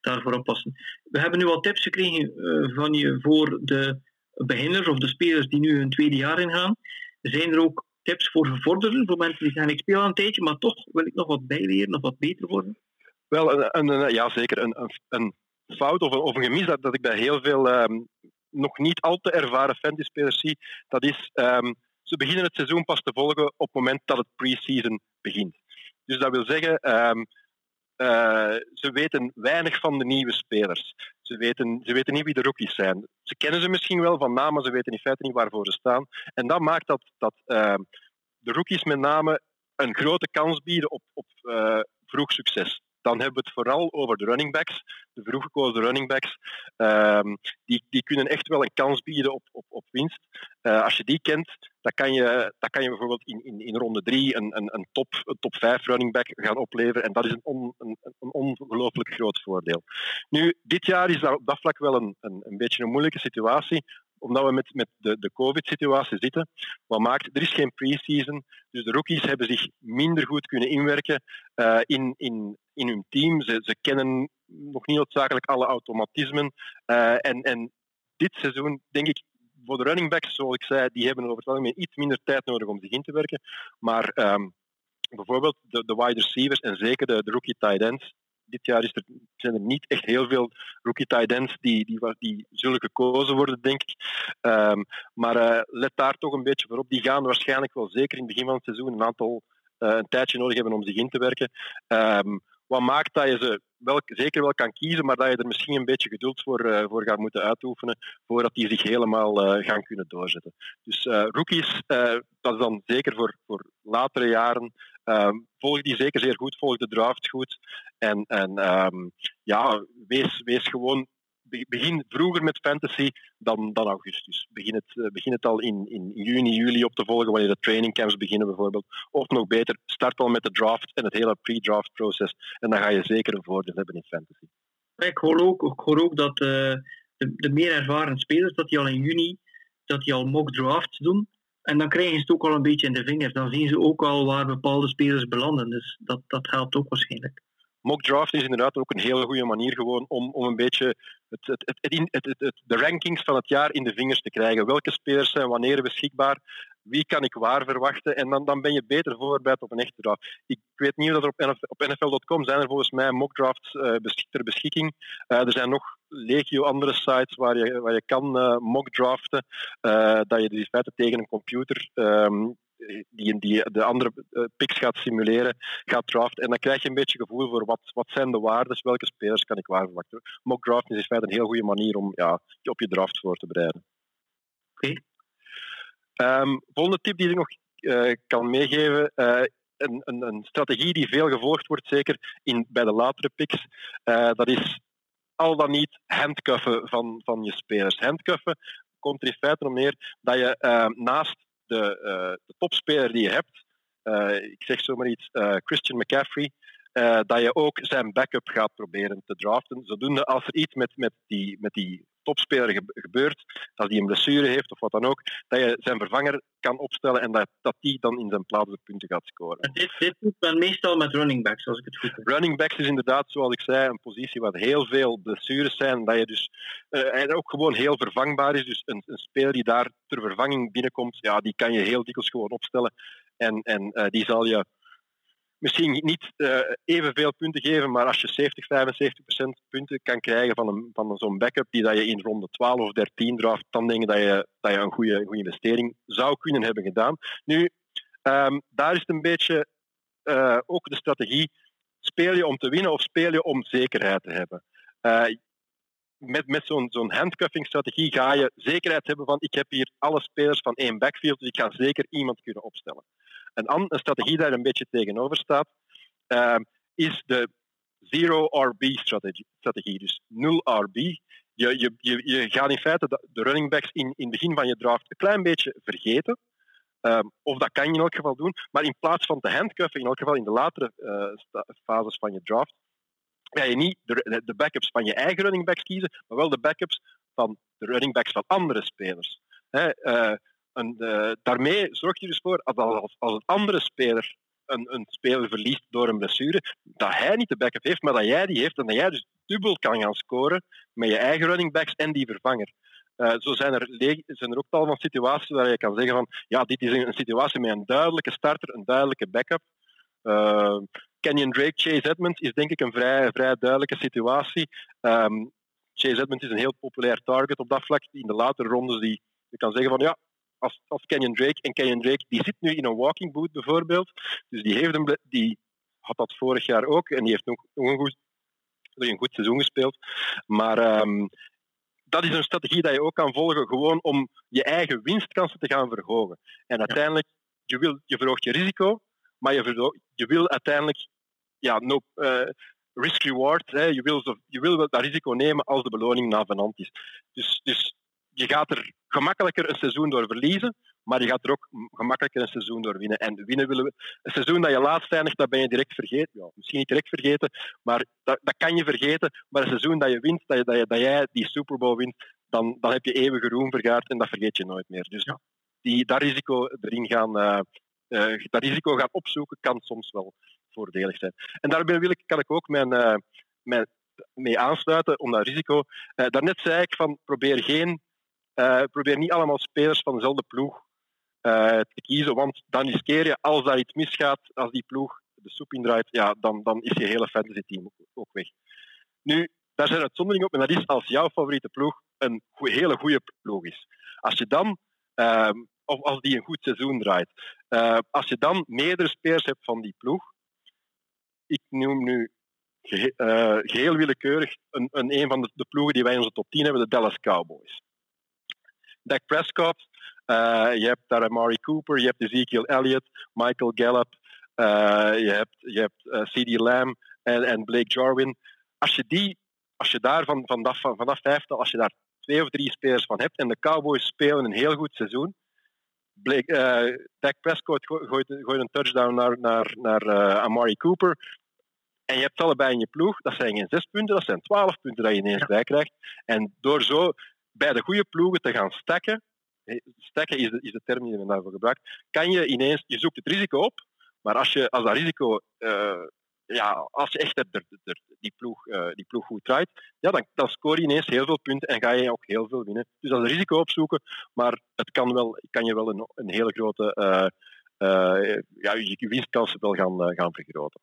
daarvoor oppassen. We hebben nu al tips gekregen van je voor de beginners of de spelers die nu hun tweede jaar ingaan. Zijn er ook tips voor gevorderden, voor mensen die zeggen, ik speel al een tijdje, maar toch wil ik nog wat bijleren, nog wat beter worden? Wel, een, een, ja, zeker. Een, een fout of of een gemis dat, dat ik bij heel veel um, nog niet al te ervaren fantasy-spelers zie, dat is um, ze beginnen het seizoen pas te volgen op het moment dat het pre-season begint. Dus dat wil zeggen, um, uh, ze weten weinig van de nieuwe spelers. Ze weten, ze weten niet wie de rookies zijn. Ze kennen ze misschien wel van naam, maar ze weten in feite niet waarvoor ze staan. En dat maakt dat, dat de rookies met name een grote kans bieden op, op uh, vroeg succes dan hebben we het vooral over de running backs. De vroeg gekozen running backs. Um, die, die kunnen echt wel een kans bieden op, op, op winst. Uh, als je die kent, dan kan je, dan kan je bijvoorbeeld in, in, in ronde 3 een, een, een, top, een top 5 running back gaan opleveren. En dat is een, on, een, een ongelooflijk groot voordeel. Nu, dit jaar is dat op dat vlak wel een, een, een beetje een moeilijke situatie omdat we met, met de, de COVID-situatie zitten. Wat maakt, er is geen pre-season, dus de rookies hebben zich minder goed kunnen inwerken uh, in, in, in hun team. Ze, kennen nog niet noodzakelijk alle automatismen. Uh, en, en dit seizoen, denk ik, voor de running backs, zoals ik zei, die hebben over het algemeen iets minder tijd nodig om zich in te werken. Maar um, bijvoorbeeld de, de wide receivers en zeker de, de rookie tight ends, dit jaar is er, zijn er niet echt heel veel rookie tight ends die, die, die zullen gekozen worden, denk ik. Um, maar uh, let daar toch een beetje voor op. Die gaan waarschijnlijk wel zeker in het begin van het seizoen een aantal uh, een tijdje nodig hebben om zich in te werken. Um, wat maakt dat je ze wel, zeker wel kan kiezen, maar dat je er misschien een beetje geduld voor, uh, voor gaat moeten uitoefenen voordat die zich helemaal uh, gaan kunnen doorzetten. Dus uh, rookies, dat is dan zeker voor, voor latere jaren. Ehm, volg die zeker zeer goed, volg de draft goed. En, en um, ja, wees, wees gewoon begin vroeger met fantasy dan, dan augustus. Begin het, eh, begin het al in, in juni, juli op te volgen, wanneer de trainingcamps beginnen bijvoorbeeld. Of nog beter, start al met de draft en het hele pre-draft proces. En dan ga je zeker een voordeel hebben in fantasy. Ik hoor ook, ik hoor ook dat uh, de, de, meer ervaren spelers, dat die al in juni dat die al mock drafts doen. En dan krijgen ze het ook al een beetje in de vingers. Dan zien ze ook al waar bepaalde spelers belanden. Dus dat, dat helpt ook waarschijnlijk mock draft is inderdaad ook een hele goede manier gewoon om, om een beetje het, de rankings van het jaar in de vingers te krijgen. Welke spelers zijn wanneer beschikbaar? Wie kan ik waar verwachten? En dan, dan ben je beter voorbereid op een echte draft. Ik weet niet of er op, NFL, op NFL.com zijn er volgens mij mock drafts uh, ter beschikking. Uh, er zijn nog legio andere sites waar je, waar je kan uh, mock draften. dat je dus in tegen een computer um, die, die de andere uh, picks gaat simuleren, gaat draften. En dan krijg je een beetje gevoel voor wat, wat zijn de waarden, welke spelers kan ik waar verwachten. Mock draft is in feite een heel goede manier om ja, je op je draft voor te bereiden. Oké. Okay. Um, volgende tip die ik nog uh, kan meegeven. Uh, een, een, een, strategie die veel gevolgd wordt, zeker in, bij de latere picks, dat is al dan niet handcuffen van, van je spelers. Handcuffen komt er in feite om neer dat je naast de, uh, de topspeler die je hebt, uh, ik zeg zomaar iets, uh, Christian McCaffrey, dat je ook zijn backup gaat proberen te draften. Zodoende als er iets met, met, die, met die topspeler gebeurt, als die een blessure heeft of wat dan ook, dat je zijn vervanger kan opstellen en dat, dat die dan in zijn plaats de punten gaat scoren. dit, dit doet men meestal met running backs, als ik het goed heb. Running backs is inderdaad, zoals ik zei, een positie waar heel veel blessures zijn, dat je dus uh, en ook gewoon heel vervangbaar is. Dus een, een, speler die daar ter vervanging binnenkomt, ja, die kan je heel dikwijls gewoon opstellen en, en uh, die zal je misschien niet uh, evenveel punten geven, maar als je 70, 75 procent punten kan krijgen van, een, van zo'n backup die dat je in ronde 12 of 13 draft, dan denk dat je, dat je een goede, goede investering zou kunnen hebben gedaan. Nu, um, daar is het een beetje uh, ook de strategie. Speel je om te winnen of speel je om zekerheid te hebben? Uh, met, met zo'n zo'n handcuffing-strategie ga je zekerheid hebben van ik heb hier alle spelers van één backfield, dus ik ga zeker iemand kunnen opstellen. Een, een strategie daar een beetje tegenover staat, uh, is de zero RB-strategie. Dus nul RB. Je, je, je, je gaat in feite de, running backs in, in het begin van je draft een klein beetje vergeten. Um, of dat kan je in elk geval doen. Maar in plaats van te handcuffen, in elk geval in de latere uh, fases van je draft, ga je niet de, de, backups van je eigen running backs kiezen, maar wel de backups van de running backs van andere spelers. uh, en, uh, daarmee zorg je dus voor, als, als, als een andere speler een, een speler verliest door een blessure, dat hij niet de backup heeft, maar dat jij die heeft en dat jij dus dubbel kan gaan scoren met je eigen running backs en die vervanger. Uh, zo zijn er, zijn er ook tal van situaties waar je kan zeggen van ja, dit is een, situatie met een duidelijke starter, een duidelijke backup. Uh, Kenyon Drake, Chase Edmonds is denk ik een vrij, vrij duidelijke situatie. Um, Chase Edmonds is een heel populair target op dat vlak. In de latere rondes die je kan zeggen van ja, als, als Kenyon Drake. En Kenyon Drake die zit nu in een walking boot bijvoorbeeld. Dus die, heeft een, die had dat vorig jaar ook. En die heeft nog, nog een, goed, een goed seizoen gespeeld. Maar um, dat is een strategie dat je ook kan volgen, gewoon om je eigen winstkansen te gaan verhogen. En uiteindelijk, je, wil, je verhoogt je risico, maar je, je wil uiteindelijk ja, no, uh, risk-reward. Je, wil zo, je wil dat risico nemen als de beloning navenant is. Dus, dus je gaat er gemakkelijker een seizoen door verliezen, maar je gaat er ook gemakkelijker een seizoen door winnen. En winnen willen we. Een seizoen dat je laatst eindigt, dat ben je direct vergeten. Ja, misschien niet direct vergeten, maar dat, dat kan je vergeten. Maar een seizoen dat je wint, dat, je, dat, je, dat jij die Super Bowl wint, dan, dan heb je eeuwige roem vergaard en dat vergeet je nooit meer. Dus ja. die, dat risico erin gaan, uh, uh, dat risico gaan opzoeken, kan soms wel voordelig zijn. En daarbij wil ik, kan ik ook mijn, uh, mijn mee aansluiten om dat risico. Daarnet zei ik van probeer geen uh, probeer niet allemaal spelers van dezelfde ploeg uh, te kiezen, want dan riskeer je, als daar iets misgaat, als die ploeg de soep indraait, ja, dan, dan is je hele fantasy team ook weg. Nu, daar zijn uitzonderingen op, en dat is als jouw favoriete ploeg een hele goede ploeg is. Als je dan, uh, of als die een goed seizoen draait, uh, als je dan meerdere spelers hebt van die ploeg, ik noem nu gehe geheel willekeurig een, een, een van de, de, ploegen die wij in onze top 10 hebben, de Dallas Cowboys. Dak Prescott, uh, je hebt daar Amari Cooper, je hebt Ezekiel Elliott, Michael Gallup, uh, je hebt, je hebt uh, C.D. Lamb en, en Blake Jarwin. Als je, die, als je daar van, van, dat, van, van dat vijftal, als je daar twee of drie spelers van hebt en de Cowboys spelen een heel goed seizoen, Blake, uh, Dak Prescott gooit, gooit, een touchdown naar, naar, naar uh, Amari Cooper. En je hebt allebei in je ploeg. Dat zijn geen zes punten, dat zijn twaalf punten dat je ineens bij krijgt. En door zo bij de goede ploegen te gaan stakken, stakken is de, is de term die men daarvoor gebruikt, kan je ineens, je zoekt het risico op, maar als, je, als dat risico, uh, ja, als je echt die, ploeg, uh, die ploeg goed draait, ja, dan, dan score je ineens heel veel punten en ga je ook heel veel winnen. Dus dat is risico opzoeken, maar het kan, wel, kan je wel een, een hele grote, uh, ja, je winstkansen wel gaan, gaan vergroten.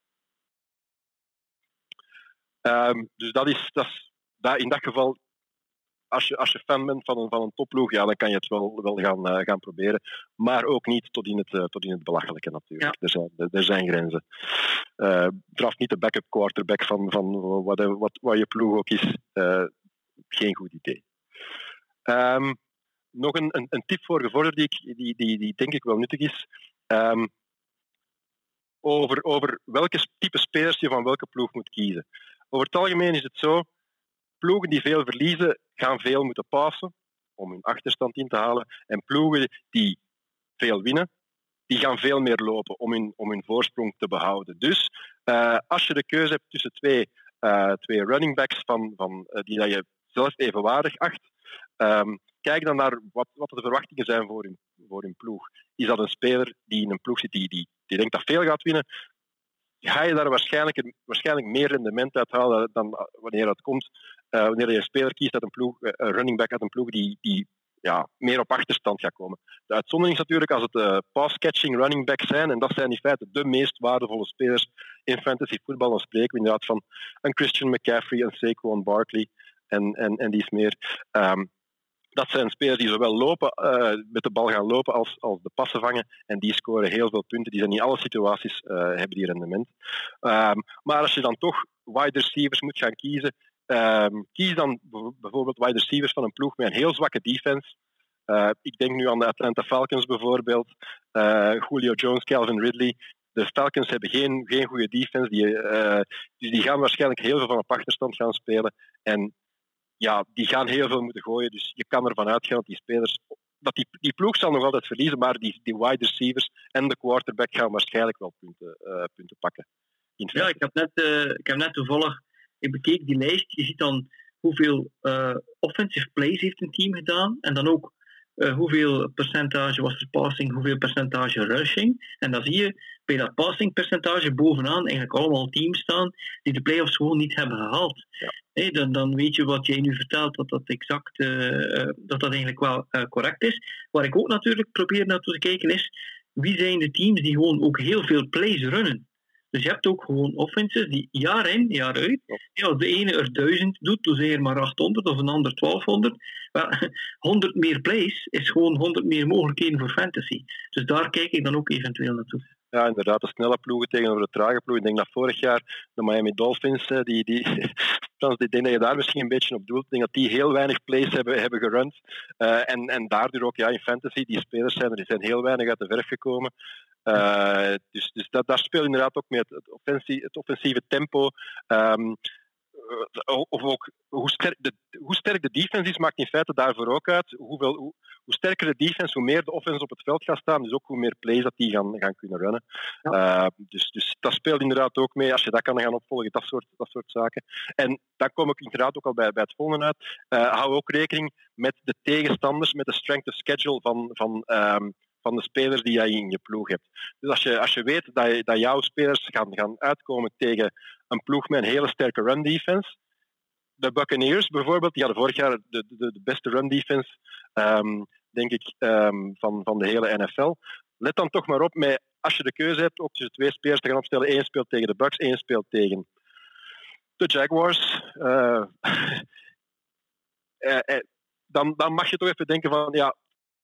Um, dus dat is, dat is dat, in dat geval als je, als je fan bent van een, van een topploeg, ja, dan kan je het wel, wel gaan, uh, gaan proberen. Maar ook niet tot in het, uh, tot in het belachelijke natuurlijk. Ja. Er, zijn, er, zijn grenzen. Uh, niet de backup quarterback van, van wat, wat, wat je ploeg ook is. geen goed idee. Um, nog een, een, een, tip voor gevorderden die, die, die, die denk ik wel nuttig is. Um, over, over welke type spelers je van welke ploeg moet kiezen. Over het algemeen is het zo, ploegen die veel verliezen, gaan veel moeten passen om hun achterstand in te halen. En ploegen die veel winnen, die gaan veel meer lopen om hun, om hun voorsprong te behouden. Dus uh, als je de keuze hebt tussen twee, uh, twee running backs van, van, uh, die dat je zelf evenwaardig acht, um, kijk dan naar wat, wat de verwachtingen zijn voor hun, voor hun ploeg. Is dat een speler die in een ploeg zit die, die, die denkt dat veel gaat winnen? Ga je daar waarschijnlijk, waarschijnlijk meer rendement uit halen dan wanneer dat komt uh, wanneer je een speler kiest uit een ploeg, een running back uit een ploeg die, die ja, meer op achterstand gaat komen. De uitzondering is natuurlijk als het pass-catching running backs zijn, en dat zijn in feite de meest waardevolle spelers in fantasy voetbal. Dan spreken we inderdaad van een Christian McCaffrey, een Saquon Barkley en, en, en die is meer. Um, dat zijn spelers die zowel lopen, uh, met de bal gaan lopen als, als de passen vangen. En die scoren heel veel punten. Die zijn in alle situaties uh, hebben die rendement. Um, maar als je dan toch wide receivers moet gaan kiezen, ehm, kies dan bijvoorbeeld wide receivers van een ploeg met een heel zwakke defense. Uh, ik denk nu aan de Atlanta Falcons bijvoorbeeld. Julio Jones, Calvin Ridley. De Falcons hebben geen, geen goede defense. Die, dus die gaan waarschijnlijk heel veel van op achterstand gaan spelen. En ja, die gaan heel veel moeten gooien. Dus je kan ervan uitgaan dat die spelers. Dat die, die ploeg zal nog altijd verliezen, maar die, die wide receivers en de quarterback gaan waarschijnlijk wel punten, punten pakken. Ja, ik heb, net, ik heb net toevallig. Ik bekeek die lijst. Je ziet dan hoeveel offensive plays heeft een team gedaan. En dan ook uh, hoeveel percentage was er passing, hoeveel percentage rushing. En dan zie je bij dat passing percentage bovenaan eigenlijk allemaal teams staan die de playoffs gewoon niet hebben gehaald. Ja. dan, dan weet je wat jij nu vertelt, dat dat exact uh, dat dat eigenlijk wel uh, correct is. Waar ik ook natuurlijk probeer naartoe te kijken is, wie zijn de teams die gewoon ook heel veel plays runnen? Dus je hebt ook gewoon offenses die jaar in, jaar uit, ja, als de ene er 1000 doet, dus er maar 800 of een ander 1200. Wel, 100 meer plays is gewoon 100 meer mogelijkheden voor fantasy. Dus daar kijk ik dan ook eventueel naartoe. Ja, inderdaad, de snelle ploegen tegenover de trage ploegen. Ik denk dat vorig jaar de Miami Dolphins, die, die, Frans, ik denk dat je daar misschien een beetje op doelt. Ik denk dat die heel weinig plays hebben, hebben gerund. Uh, en, en daardoor ook ja, in fantasy, die spelers zijn er die zijn heel weinig uit de verf gekomen. Uh, dus dus dat, daar speelt inderdaad ook mee het, het, het offensieve tempo. Um, of ook hoe sterk, de, hoe sterk de defense is, maakt in feite daarvoor ook uit. Hoeveel, hoe, hoe, sterker de defense, hoe meer de offense op het veld gaat staan. Dus ook hoe meer plays dat die gaan, gaan kunnen runnen. Ja. Uh, dus, dus dat speelt inderdaad ook mee. Als je dat kan gaan opvolgen, dat soort, dat soort zaken. En dan kom ik inderdaad ook al bij, bij het volgende uit. Uh, hou ook rekening met de tegenstanders, met de strength of schedule van, van um, van de spelers die jij in je ploeg hebt. Dus als je, als je weet dat, je, dat jouw spelers gaan, gaan uitkomen tegen een ploeg met een hele sterke run defense. De Buccaneers bijvoorbeeld, die hadden vorig jaar de, de, de beste run defense, um, denk ik, um, van, van de hele NFL. Let dan toch maar op met, als je de keuze hebt, ook tussen twee spelers te gaan opstellen. Eén speelt tegen de Bucks, één speelt tegen de Jaguars. Uh, uh, uh, dan, dan mag je toch even denken van, ja,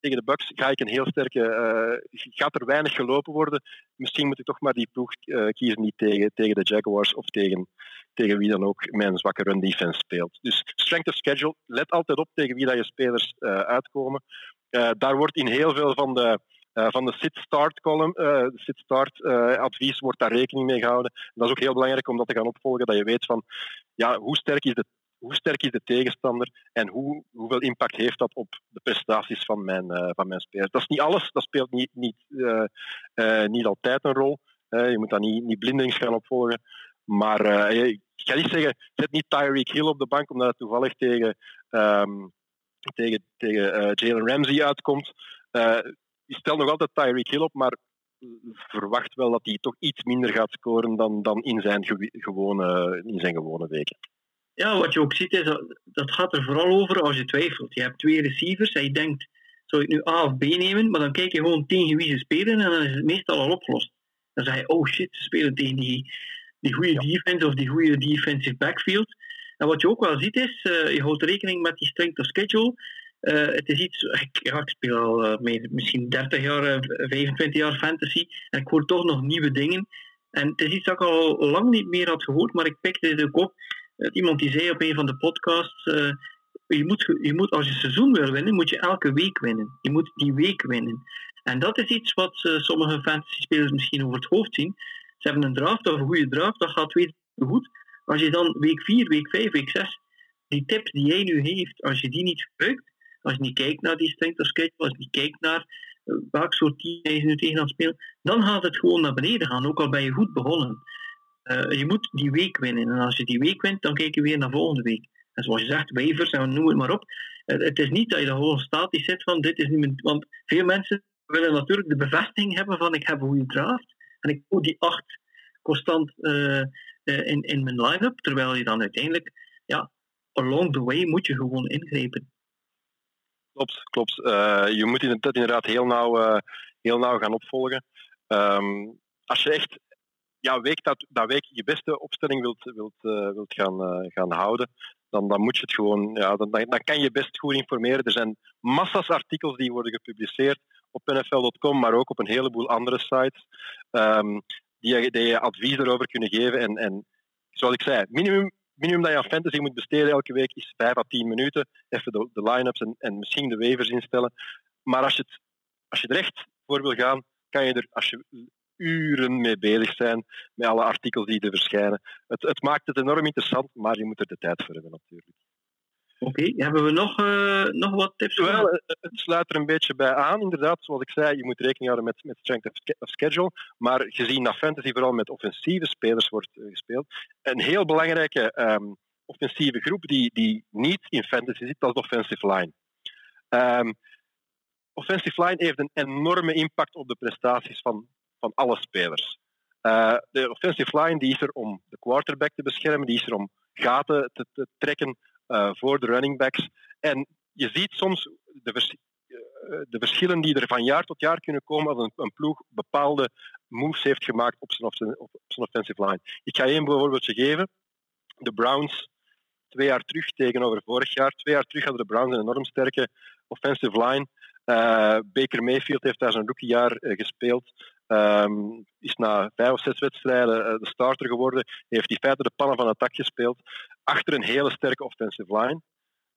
tegen de Bucks ga ik een heel sterke. Uh, gaat er weinig gelopen worden. Misschien moet ik toch maar die ploeg uh, kiezen niet tegen, tegen de Jaguars of tegen, tegen wie dan ook mijn zwakke run defense speelt. Dus strength of schedule. Let altijd op tegen wie dat je spelers uh, uitkomen. daar wordt in heel veel van de. Van de sit-start column, sit-start advies wordt daar rekening mee gehouden. En dat is ook heel belangrijk om dat te gaan opvolgen, dat je weet van ja, hoe sterk is de hoe sterk is de tegenstander en hoe, hoeveel impact heeft dat op de prestaties van mijn, uh, van mijn spelers. Dat is niet alles, dat speelt niet, niet, uh, uh, niet altijd een rol. je moet dat niet, niet blindelings gaan opvolgen. Maar ik ga niet zeggen, zet niet Tyreek Hill op de bank omdat het toevallig tegen, um, tegen, tegen Jalen Ramsey uitkomt. je stelt nog altijd Tyreek Hill op, maar verwacht wel dat hij toch iets minder gaat scoren dan, dan in, zijn gewone, in zijn gewone weken ja, wat je ook ziet is, dat, dat gaat er vooral over als je twijfelt. Je hebt twee receivers en je denkt, zou ik nu A of B nemen? Maar dan kijk je gewoon tegen wie ze spelen en dan is het meestal al opgelost. Dan zeg je, oh shit, ze spelen tegen die, die goede defense of die goede defensive backfield. En wat je ook wel ziet is, uh, je houdt rekening met die strength of schedule. Uh, het is iets, ik, ja, ik speel al uh, mee, misschien 30 jaar, 25 jaar fantasy en ik hoor toch nog nieuwe dingen. En het is iets dat ik al lang niet meer had gehoord, maar ik pikte het ook op iemand die zei op een van de podcasts, uh, je, moet, je moet, als je seizoen wil winnen, moet je elke week winnen. Je moet die week winnen. En dat is iets wat uh, sommige fantasy-spelers misschien over het hoofd zien. Ze hebben een draft of een goede draft, dat gaat weer goed. Als je dan week 4, week 5, week 6, die tips die jij nu heeft, als je die niet gebruikt, als je niet kijkt naar die strength of schedule, als je niet kijkt naar welk soort team je nu tegen aan spelen, dan gaat het gewoon naar beneden gaan, ook al ben je goed begonnen. Uh, je moet die week winnen. En als je die week wint, dan kijk je weer naar volgende week. En zoals je zegt, waivers en noem het maar op. Uh, het is niet dat je dan gewoon statisch zit van dit is niet mijn... Want veel mensen willen natuurlijk de bevestiging hebben van ik heb een goede draft. En ik moet die acht constant uh, in, in mijn line-up. Terwijl je dan uiteindelijk, ja, along the way moet je gewoon ingrijpen. Klopt, klopt. je moet inderdaad heel nauw, heel nauw gaan opvolgen. Um, als je echt ja, week dat, dat week je beste opstelling wilt, wilt, uh, wilt gaan, uh, gaan houden, dan, dan moet je het gewoon, ja, dan, dan kan je best goed informeren. Er zijn massa's artikels die worden gepubliceerd op nfl.com, maar ook op een heleboel andere sites, um, die, die je advies erover kunnen geven. En, en zoals ik zei, minimum minimum dat je aan fantasy moet besteden elke week is 5 à 10 minuten. Even de, de line-ups en, en misschien de waivers instellen. Maar als je, het, als je er echt voor wil gaan, kan je er, als je uren mee bezig zijn met alle artikels die er verschijnen. Het, het maakt het enorm interessant, maar je moet er de tijd voor hebben natuurlijk. Oké, hebben we nog, uh, nog wat tips? Wel, het sluit er een beetje bij aan, inderdaad. Zoals ik zei, je moet rekening houden met, met strength of schedule. Maar gezien dat fantasy vooral met offensieve spelers wordt uh, gespeeld, een heel belangrijke um, offensieve groep die, die niet in fantasy zit, dat is de offensive line. Um, offensive line heeft een enorme impact op de prestaties van, van alle spelers. Uh, de offensive line die is er om de quarterback te beschermen, die is er om gaten te, trekken uh, voor de running backs. En je ziet soms de, uh, de, verschillen die er van jaar tot jaar kunnen komen als een, een ploeg bepaalde moves heeft gemaakt op zijn, op, zijn, op zijn offensive line. Ik ga één voorbeeldje geven. De Browns, twee jaar terug tegenover vorig jaar, twee jaar terug hadden de Browns een enorm sterke offensive line. Uh, Baker Mayfield heeft daar zijn rookiejaar uh, gespeeld. Um, is na vijf of zes wedstrijden uh, de starter geworden. Heeft in feite de pannen van het gespeeld. Achter een hele sterke offensive line.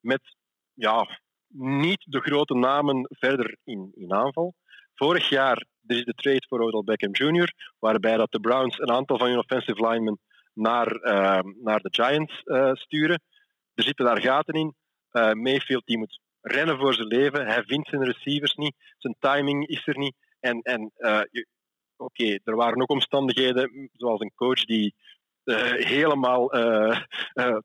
Met ja, niet de grote namen verder in, in aanval. Vorig jaar er is de trade voor Odell Beckham Jr., waarbij dat de Browns een aantal van hun offensive linemen naar, naar de Giants sturen. Er zitten daar gaten in. Mayfield die moet rennen voor zijn leven. Hij vindt zijn receivers niet. Zijn timing is er niet. En, en uh, oké, er waren ook omstandigheden, zoals een coach die uh, helemaal uh,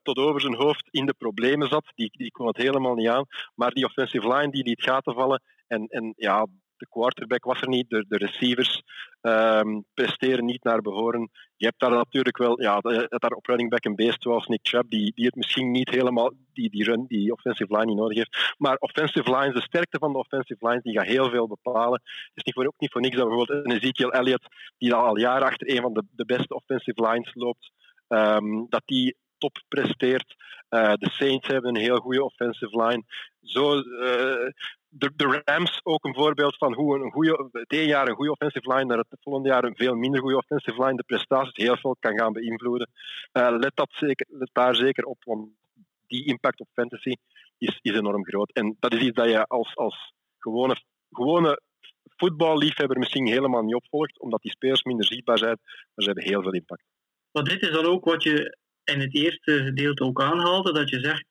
tot over zijn hoofd in de problemen zat. Die, die kon het helemaal niet aan. Maar die offensive line die liet gaten vallen. En, en ja, de quarterback was er niet, de, receivers um, presteren niet naar behoren. Je hebt daar natuurlijk wel, ja, daar op running back een beest zoals Nick Chubb, die, die het misschien niet helemaal, die, die run, die offensive line niet nodig heeft. Maar offensive lines, de sterkte van de offensive lines, die gaat heel veel bepalen. Het is niet voor, ook niet voor niks dat bijvoorbeeld een Ezekiel Elliott, die al jaren achter een van de, de beste offensive lines loopt, um, dat die top presteert. Uh, de Saints hebben een heel goede offensive line. Zo, uh, de, de, Rams ook een voorbeeld van hoe een goede, het jaar een goede offensive line, naar het volgende jaar een veel minder goede offensive line de prestaties heel veel kan gaan beïnvloeden. Uh, let, dat daar zeker op, want die impact op fantasy is, is enorm groot. En dat is iets dat je als, als gewone, gewone voetballiefhebber misschien helemaal niet opvolgt, omdat die spelers minder zichtbaar zijn, maar ze hebben heel veel impact. Maar dit is dan ook wat je in het eerste gedeelte ook aanhaalde, dat je zegt,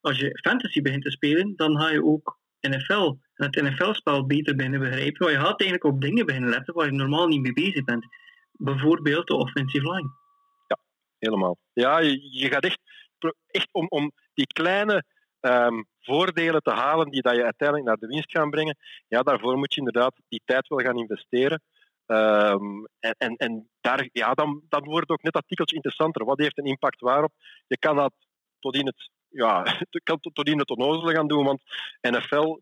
als je fantasy begint te spelen, dan ga je ook NFL, het NFL-spel beter binnen begrijpen. Maar je gaat eigenlijk op dingen beginnen letten waar je normaal niet mee bezig bent. Bijvoorbeeld de offensive line. Ja, helemaal. Ja, je, gaat echt, echt om, om die kleine um, voordelen te halen die dat je uiteindelijk naar de winst gaan brengen. Ja, daarvoor moet je inderdaad die tijd wel gaan investeren. Um, en, en, en daar, ja, dan, dan wordt ook net dat tikkeltje interessanter. Wat heeft een impact waarop? Je kan dat tot in het ja, kan tot, in het onnozele gaan doen. Want NFL,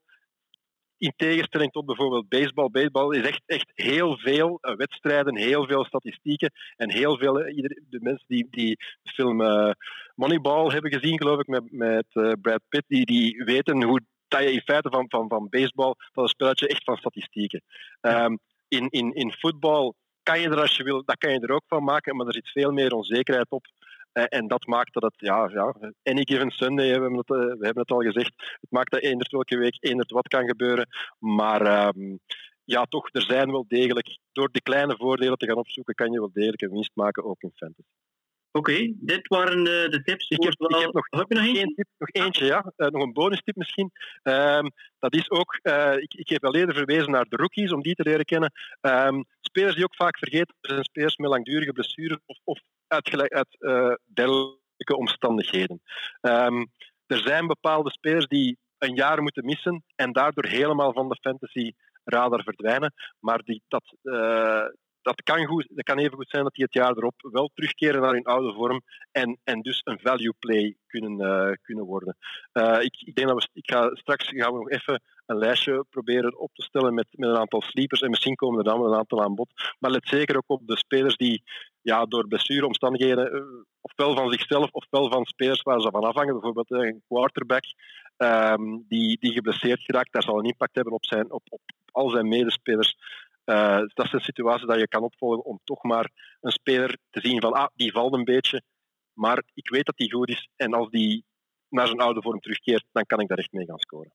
in tegenstelling tot bijvoorbeeld baseball, baseball is echt, echt heel veel uh, wedstrijden, heel veel statistieken en heel veel, ieder, de mensen die, die de film uh, Moneyball hebben gezien, geloof ik, met, met Brad Pitt, die, die weten hoe dat je in feite van, van, van baseball, dat een spelletje echt van statistieken. Um, in, in, in voetbal kan je er als je wil, dat kan je er ook van maken, maar er zit veel meer onzekerheid op. Eh, en dat maakt dat het, ja, ja any given Sunday, we hebben, het, uh, we hebben het al gezegd, het maakt dat eenderd welke week eenderd wat kan gebeuren. Maar um, ja, toch, er zijn wel degelijk, door die kleine voordelen te gaan opzoeken, kan je wel degelijk een winst maken, ook in fantasy. Oké, okay, dit waren de, de tips. Ik heb, ik heb nog, heb je nog, eentje? Tip, nog eentje, ja. Uh, nog een bonus tip misschien. Um, dat is ook, uh, ik, ik heb al eerder verwezen naar de rookies, om die te leren kennen. Um, spelers die ook vaak vergeten zijn spelers met langdurige blessures of, of uit, uit uh, dergelijke omstandigheden. Um, er zijn bepaalde spelers die een jaar moeten missen en daardoor helemaal van de fantasy radar verdwijnen. Maar die, dat, uh, dat, kan goed, dat kan even goed zijn dat die het jaar erop wel terugkeren naar hun oude vorm en, en dus een value play kunnen, uh, kunnen worden. Ik, ik, denk dat we, ik ga, straks gaan we nog even een lijstje proberen op te stellen met, met een aantal sleepers en misschien komen er dan een aantal aan bod. Maar let zeker ook op de spelers die ja, door blessureomstandigheden uh, ofwel van zichzelf ofwel van spelers waar ze van afhangen, bijvoorbeeld een quarterback um, die, die geblesseerd geraakt, daar zal een impact hebben op, zijn, op, op al zijn medespelers. Uh, dat is een situatie dat je kan opvolgen om toch maar een speler te zien van, ah, die valt een beetje, Maar ik weet dat die goed is. En als die naar zijn oude vorm terugkeert, dan kan ik daar echt mee gaan scoren.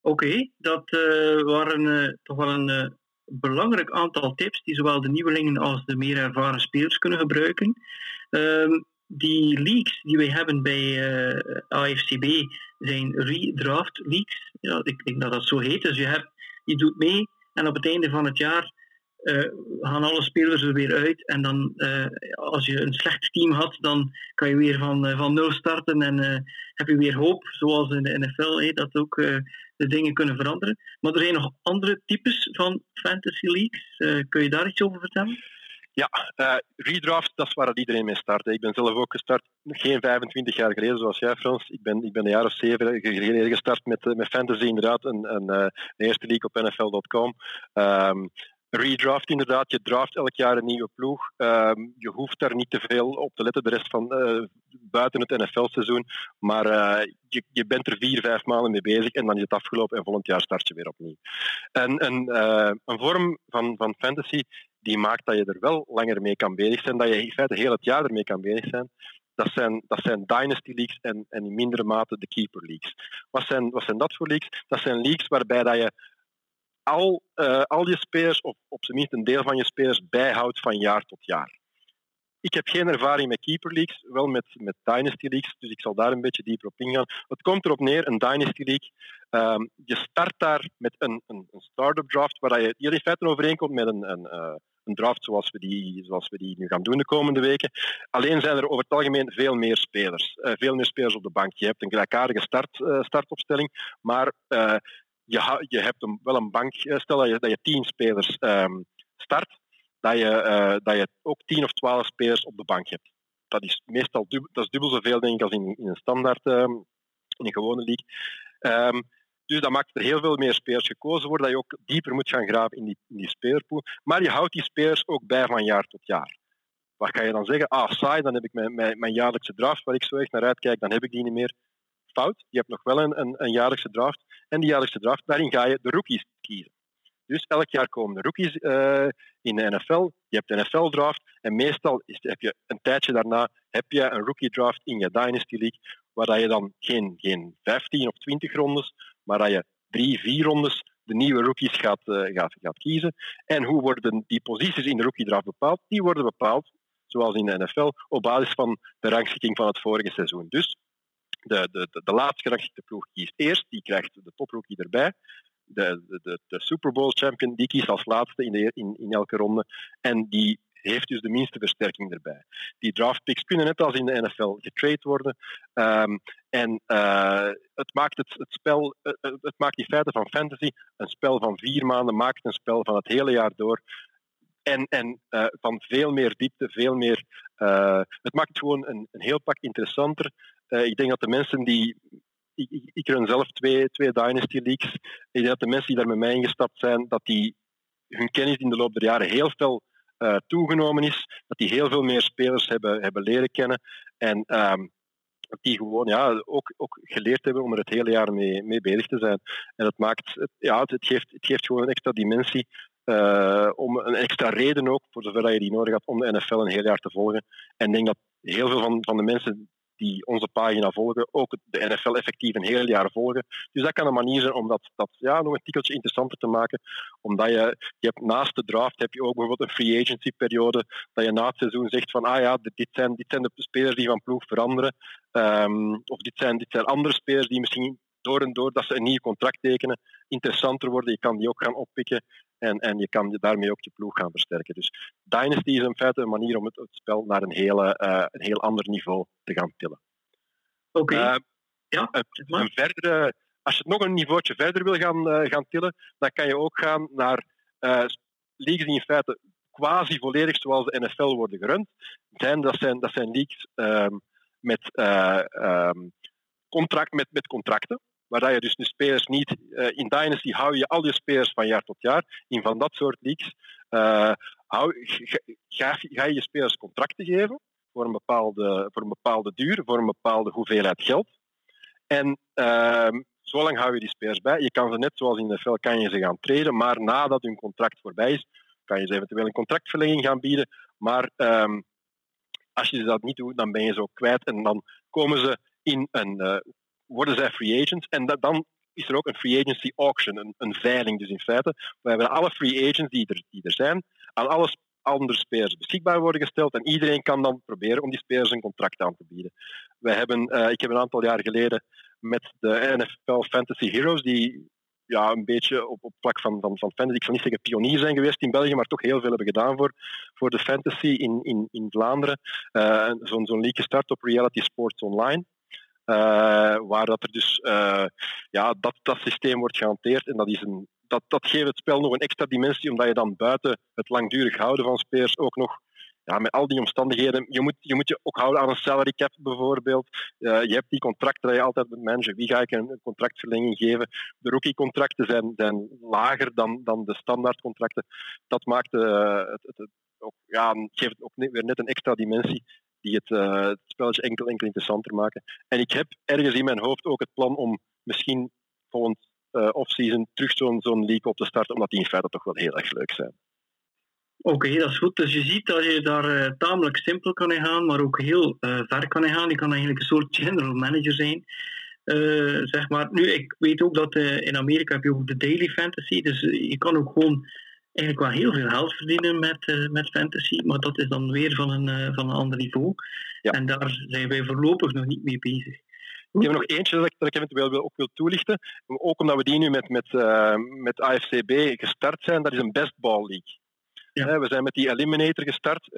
Oké, dat uh, waren toch wel een belangrijk aantal tips die zowel de nieuwelingen als de meer ervaren spelers kunnen gebruiken. Ehm, die leaks die wij hebben bij AFCB zijn redraft leaks. Ja, ik denk dat dat zo heet. Dus je, hebt, je doet mee en op het einde van het jaar uh, gaan alle spelers er weer uit. En dan, uh, als je een slecht team had, dan kan je weer van, van nul starten en heb je weer hoop, zoals in de NFL, dat ook de dingen kunnen veranderen. Maar er zijn nog andere types van fantasy leagues. kun je daar iets over vertellen? Ja, redraft, dat is waar iedereen mee start. Ik ben zelf ook gestart, geen 25 jaar geleden zoals jij Frans. Ik ben, ik ben een jaar of zeven geleden gestart met, met fantasy inderdaad, een, een, eerste league op nfl.com. redraft inderdaad. Je draft elk jaar een nieuwe ploeg. Ehm, je hoeft daar niet te veel op te letten de rest van uh, buiten het NFL-seizoen. Maar uh, je, je bent er vier, vijf maanden mee bezig en dan is het afgelopen en volgend jaar start je weer opnieuw. En, en uh, een vorm van, van fantasy die maakt dat je er wel langer mee kan bezig zijn, dat je in feite heel het jaar ermee kan bezig zijn. Dat zijn, dat zijn Dynasty Leagues en, en in mindere mate de Keeper Leagues. Wat zijn, wat zijn dat voor leagues? Dat zijn leagues waarbij dat je al, uh, al je spelers, of op zijn minst een deel van je spelers, bijhoudt van jaar tot jaar. Ik heb geen ervaring met Keeper Leagues, wel met, met Dynasty Leagues, dus ik zal daar een beetje dieper op ingaan. Het komt erop neer, een Dynasty League. Um, je start daar met een, een, een start-up draft, waar je hier in feite overeenkomt met een, een, uh, een draft zoals we, die, zoals we die nu gaan doen de komende weken. Alleen zijn er over het algemeen veel meer spelers. Uh, veel meer spelers op de bank. Je hebt een gelijkaardige start, startopstelling, maar je, je hebt wel een bank, eh, stel dat je, dat je tien spelers um, start, dat je, uh, dat je ook tien of twaalf spelers op de bank hebt. Dat is meestal dubbel, dat is dubbel zoveel denk ik als in, in een standaard, um, in een gewone league. Um, dus dat maakt er heel veel meer spelers gekozen worden, dat je ook dieper moet gaan graven in die, in die spelerpool. Maar je houdt die spelers ook bij van jaar tot jaar. Wat kan je dan zeggen? Ah, saai, dan heb ik mijn, mijn, mijn jaarlijkse draft waar ik zo echt naar uitkijk, dan heb ik die niet meer fout. Je hebt nog wel een, een, een jaarlijkse draft. En die jaarlijkse draft, daarin ga je de rookies kiezen. Dus elk jaar komen de rookies uh, in de NFL. Je hebt de NFL-draft. En meestal is, heb je een tijdje daarna heb je een rookie-draft in je Dynasty League. Waar je dan geen, geen 15 of 20 rondes, maar dat je drie, vier rondes de nieuwe rookies gaat, uh, gaat, gaat kiezen. En hoe worden die posities in de rookie-draft bepaald? Die worden bepaald, zoals in de NFL, op basis van de rangschikking van het vorige seizoen. Dus de, de, de, de ploeg kiest eerst, die krijgt de toprookie erbij. De, de, de, Super Bowl champion die kiest als laatste in, de, in, in elke ronde. En die heeft dus de minste versterking erbij. Die draft picks kunnen net als in de NFL getrade worden. Um, en uh, het maakt het, het spel, uh, het maakt die feiten van fantasy een spel van vier maanden, maakt een spel van het hele jaar door. En, en uh, van veel meer diepte, veel meer. het maakt gewoon een, een heel pak interessanter. Uh, ik denk dat de mensen die. Ik, ik run zelf twee, twee Dynasty Leagues. Ik denk dat de mensen die daar met mij ingestapt zijn, dat die hun kennis in de loop der jaren heel veel toegenomen is. Dat die heel veel meer spelers hebben, hebben leren kennen. En um, dat die gewoon ja, ook, ook geleerd hebben om er het hele jaar mee, mee bezig te zijn. En dat maakt, ja, het, geeft, het geeft gewoon een extra dimensie. Uh, om een extra reden ook, voor zover je die nodig had, om de NFL een heel jaar te volgen. En ik denk dat heel veel van, van de mensen die onze pagina volgen, ook de NFL effectief een heel jaar volgen. Dus dat kan een manier zijn om dat, dat ja, nog een tikkeltje interessanter te maken. Omdat je, je hebt naast de draft heb je ook bijvoorbeeld een free agency periode, dat je na het seizoen zegt van ah ja, dit zijn, de spelers die van ploeg veranderen. Um, of dit zijn, dit zijn andere spelers die misschien door en door dat ze een nieuw contract tekenen, interessanter worden. Je kan die ook gaan oppikken en, en je kan daarmee ook je ploeg gaan versterken. Dus Dynasty is in feite een manier om het, het spel naar een, hele, uh, een heel ander niveau te gaan tillen. Oké. Okay. Uh, ja, een, een verdere, als je het nog een niveautje verder wil gaan, uh, gaan tillen, dan kan je ook gaan naar leagues die in feite quasi volledig zoals de NFL worden gerund. Zijn, dat, zijn, dat zijn leagues um, met, um, contract, met, met contracten waar je dus de spelers niet... Uh, in Dynasty hou je al je spelers van jaar tot jaar. In van dat soort leagues uh, hou, ga, ga, je je spelers contracten geven voor een, bepaalde, voor een bepaalde duur, voor een bepaalde hoeveelheid geld. En uh, zolang hou je die spelers bij. Je kan ze net zoals in de NFL kan je ze gaan treden, maar nadat hun contract voorbij is, kan je ze eventueel een contractverlenging gaan bieden. Maar um, Als je dat niet doet, dan ben je ze ook kwijt. En dan komen ze in een, uh, worden zij free agents. En dat, dan is er ook een free agency auction, een, een veiling dus in feite. We hebben alle free agents die er, die er zijn, aan alle andere spelers beschikbaar worden gesteld. En iedereen kan dan proberen om die spelers een contract aan te bieden. Wij hebben, uh, ik heb een aantal jaar geleden met de NFL Fantasy Heroes, die ja, een beetje op, op plak van, van, van fantasy, ik niet zeggen pionier zijn geweest in België, maar toch heel veel hebben gedaan voor, voor de fantasy in, in, in Vlaanderen. Uh, Zo'n zo'n league gestart op Reality Sports Online. Uh, waar dat er dus uh, ja, dat, dat systeem wordt gehanteerd. En dat, is een, dat, dat geeft het spel nog een extra dimensie, omdat je dan buiten het langdurig houden van spelers ook nog ja, met al die omstandigheden, je moet, je moet je ook houden aan een salary cap bijvoorbeeld. Uh, je hebt die contracten dat je altijd moet managen. Wie ga ik een contractverlenging geven? De rookie-contracten zijn, zijn lager dan, dan de standaardcontracten. Dat maakt het, het ook, ja, geeft ook weer net een extra dimensie die het, uh, het spelletje enkel, enkel interessanter maken. En ik heb ergens in mijn hoofd ook het plan om misschien volgend uh, off-season terug zo'n zo'n league op te starten, omdat die in feite toch wel heel erg leuk zijn. Oké, dat is goed. Dus je ziet dat je daar uh, tamelijk simpel kan gaan, maar ook heel ver kan gaan. Je kan eigenlijk een soort general manager zijn. Zeg maar. Nu, ik weet ook dat in Amerika heb je ook de daily fantasy. Dus je kan ook gewoon eigenlijk wel heel veel geld verdienen met, met fantasy. Maar dat is dan weer van een, van een ander niveau. Ja. En daar zijn wij voorlopig nog niet mee bezig. Ik heb nog eentje dat ik, dat ik eventueel wil, ook wil toelichten. Ook omdat we die nu met, met, met AFCB gestart zijn. Dat is een best ball league. Ja. We zijn met die Eliminator gestart.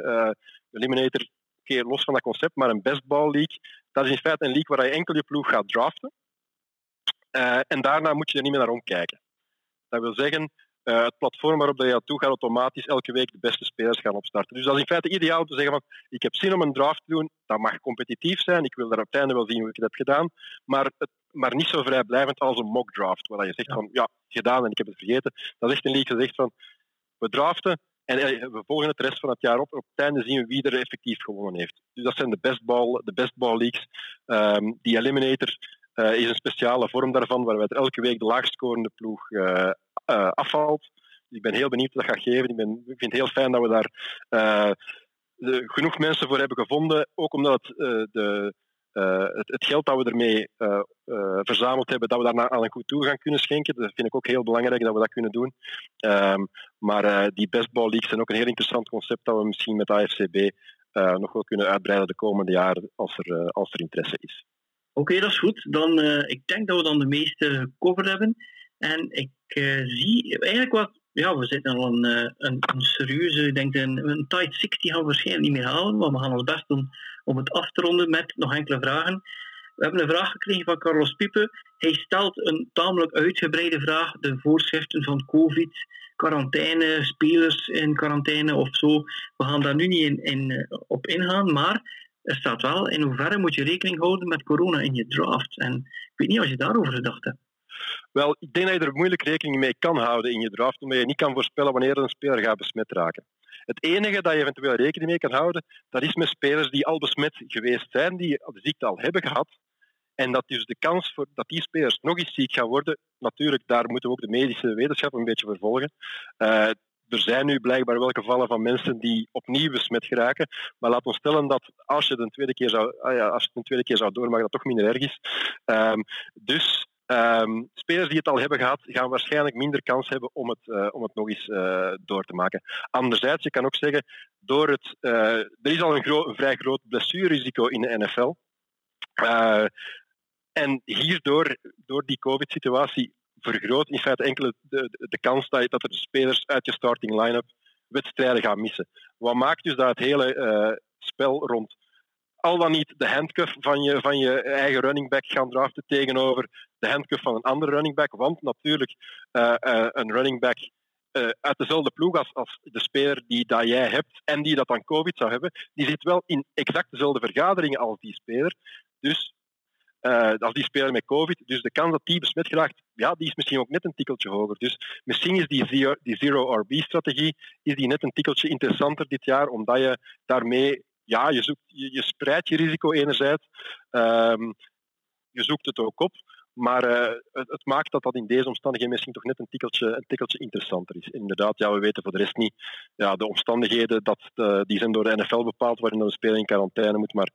Eliminator, keer los van dat concept, maar een bestball league. Dat is in feite een league waar je enkel je ploeg gaat draften. En daarna moet je er niet meer naar omkijken. Dat wil zeggen, uh, het platform waarop je naartoe gaat automatisch elke week de beste spelers gaan opstarten. Dus dat is in feite ideaal om te zeggen van, ik heb zin om een draft te doen, dat mag competitief zijn, ik wil daar op het einde wel zien hoe ik het heb gedaan, maar, het, maar niet zo vrijblijvend als een mock draft, waar je zegt ja. van, ja, gedaan en ik heb het vergeten. Dat is echt een league dat zegt van, we draften, en eh, we volgen het rest van het jaar op. Op het einde zien we wie er effectief gewonnen heeft. Dus dat zijn de best ball, de best ball leagues. Um, die Eliminator uh, is een speciale vorm daarvan, waarbij er elke week de laagscorende ploeg uh, uh, afvalt. Ik ben heel benieuwd wat dat gaat geven. Ik, ben, ik vind het heel fijn dat we daar de, genoeg mensen voor hebben gevonden. Ook omdat het, de, het, het, geld dat we ermee verzameld hebben, dat we daarna aan een goed toe gaan kunnen schenken. Dat vind ik ook heel belangrijk dat we dat kunnen doen. Um, maar die bestball leagues zijn ook een heel interessant concept dat we misschien met AFCB nog wel kunnen uitbreiden de komende jaren als er, als er interesse is. Oké, dat is goed. Dan, ik denk dat we dan de meeste gecoverd hebben. En ik zie eigenlijk wat ja, we zitten al een, een, een serieuze, ik denk een, een tight 60 gaan we waarschijnlijk niet meer halen, maar we gaan ons best doen om het af te ronden met nog enkele vragen. We hebben een vraag gekregen van Carlos Piepe. Hij stelt een tamelijk uitgebreide vraag, de voorschriften van COVID, quarantaine, spelers in quarantaine of zo. We gaan daar nu niet in, in, op ingaan, maar er staat wel in hoeverre moet je rekening houden met corona in je draft. En ik weet niet of je daarover gedacht hebt. Wel, ik denk dat je er moeilijk rekening mee kan houden in je draft, omdat je niet kan voorspellen wanneer een speler gaat besmet raken. Het enige dat je eventueel rekening mee kan houden, dat is met spelers die al besmet geweest zijn, die de ziekte al hebben gehad. En dat dus de kans voor, dat die spelers nog eens ziek gaan worden, natuurlijk, daar moeten we ook de medische wetenschap een beetje vervolgen. Er zijn nu blijkbaar wel gevallen van mensen die opnieuw besmet geraken. Maar laat ons stellen dat als je het een tweede keer zou, ah ja, als je tweede keer zou doormaken, dat toch minder erg is. Um, dus Um, spelers die het al hebben gehad, gaan waarschijnlijk minder kans hebben om het, uh, om het nog eens uh, door te maken. Anderzijds, je kan ook zeggen, door het, uh, er is al een, een vrij groot blessurerisico in de NFL. en hierdoor, door die COVID-situatie, vergroot in feite enkele de, de, kans dat, dat er spelers uit je starting line-up wedstrijden gaan missen. Wat maakt dus dat het hele spel rond al dan niet de handcuff van je, van je eigen running back gaan draften tegenover de handcuff van een andere running back. Want natuurlijk, uh, uh, een running back uit dezelfde ploeg als, als de speler die dat jij hebt en die dat dan COVID zou hebben, die zit wel in exact dezelfde vergaderingen als die speler. Dus als die speler met COVID, dus de kans dat die besmet geraakt, ja, die is misschien ook net een tikkeltje hoger. Dus misschien is die zero, die zero RB-strategie is die net een tikkeltje interessanter dit jaar, omdat je daarmee ja, je, zoekt, je, spreidt je risico enerzijds. Um, je zoekt het ook op. Maar uh, het, het, maakt dat dat in deze omstandigheden misschien toch net een tikkeltje, een tikkeltje interessanter is. Inderdaad, ja, we weten voor de rest niet ja, de omstandigheden dat, uh, die zijn door de NFL bepaald waarin een speler in quarantaine moet. Maar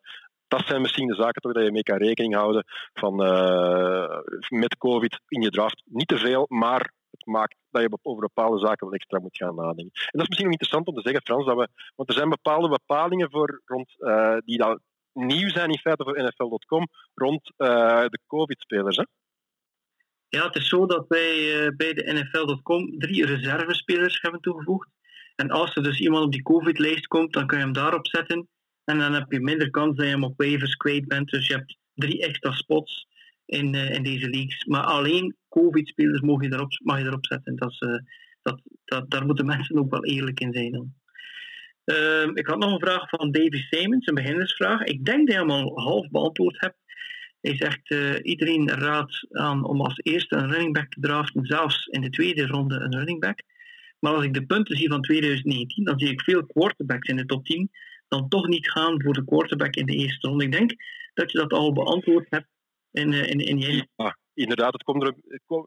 dat zijn misschien de zaken toch dat je mee kan rekening houden van uh, met COVID in je draft. Niet te veel, maar het maakt dat je over bepaalde zaken wel extra moet gaan nadenken. En dat is misschien nog interessant om te zeggen, Frans, dat we, want er zijn bepaalde bepalingen voor rond, uh, die dat nieuw zijn in feite voor NFL.com rond uh, de COVID-spelers. Ja, het is zo dat wij bij de NFL.com drie reservespelers hebben toegevoegd. En als er dus iemand op die COVID-lijst komt, dan kun je hem daarop zetten. En dan heb je minder kans dat je hem op waivers kwijt bent. Dus je hebt drie extra spots in, uh, in deze leagues. Maar alleen COVID-spelers mag je erop, mag je erop zetten. Dat is, dat, dat, daar moeten mensen ook wel eerlijk in zijn. Dan. Uh, ik had nog een vraag van Davy Simons, een beginnersvraag. Ik denk dat je hem al half beantwoord hebt. Hij zegt, uh, iedereen raadt aan om als eerste een running back te draften, zelfs in de tweede ronde een running back. Maar als ik de punten zie van 2019, dan zie ik veel quarterbacks in de top 10 dan toch niet gaan voor de quarterback in de eerste ronde. Ik denk dat je dat al beantwoord hebt in, uh, in, in je... Inderdaad, het komt er,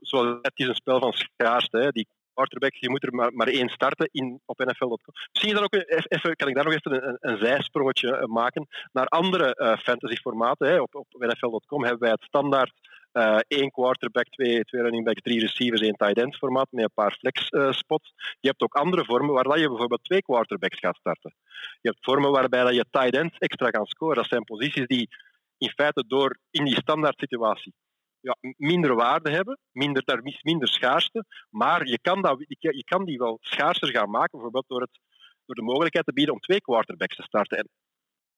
zoals het is een spel van schaarste. Hè. Die quarterback, je moet er maar, maar één starten in, op NFL.com. Misschien dan ook even, kan ik daar nog even een, een zijsprongetje eh, maken naar andere fantasy-formaten. Op, op NFL.com hebben wij het standaard uh, één quarterback, twee, running backs, drie receivers, één tight end formaat met een paar flex uh, spots. Je hebt ook andere vormen waar je bijvoorbeeld twee quarterbacks gaat starten. Je hebt vormen waarbij dat je tight ends extra kan scoren. Dat zijn posities die in feite door in die standaard situatie ja, minder waarde hebben, minder, daar is minder schaarste, maar je kan, dat, je kan die wel schaarser gaan maken, bijvoorbeeld door, het, door de mogelijkheid te bieden om twee quarterbacks te starten. En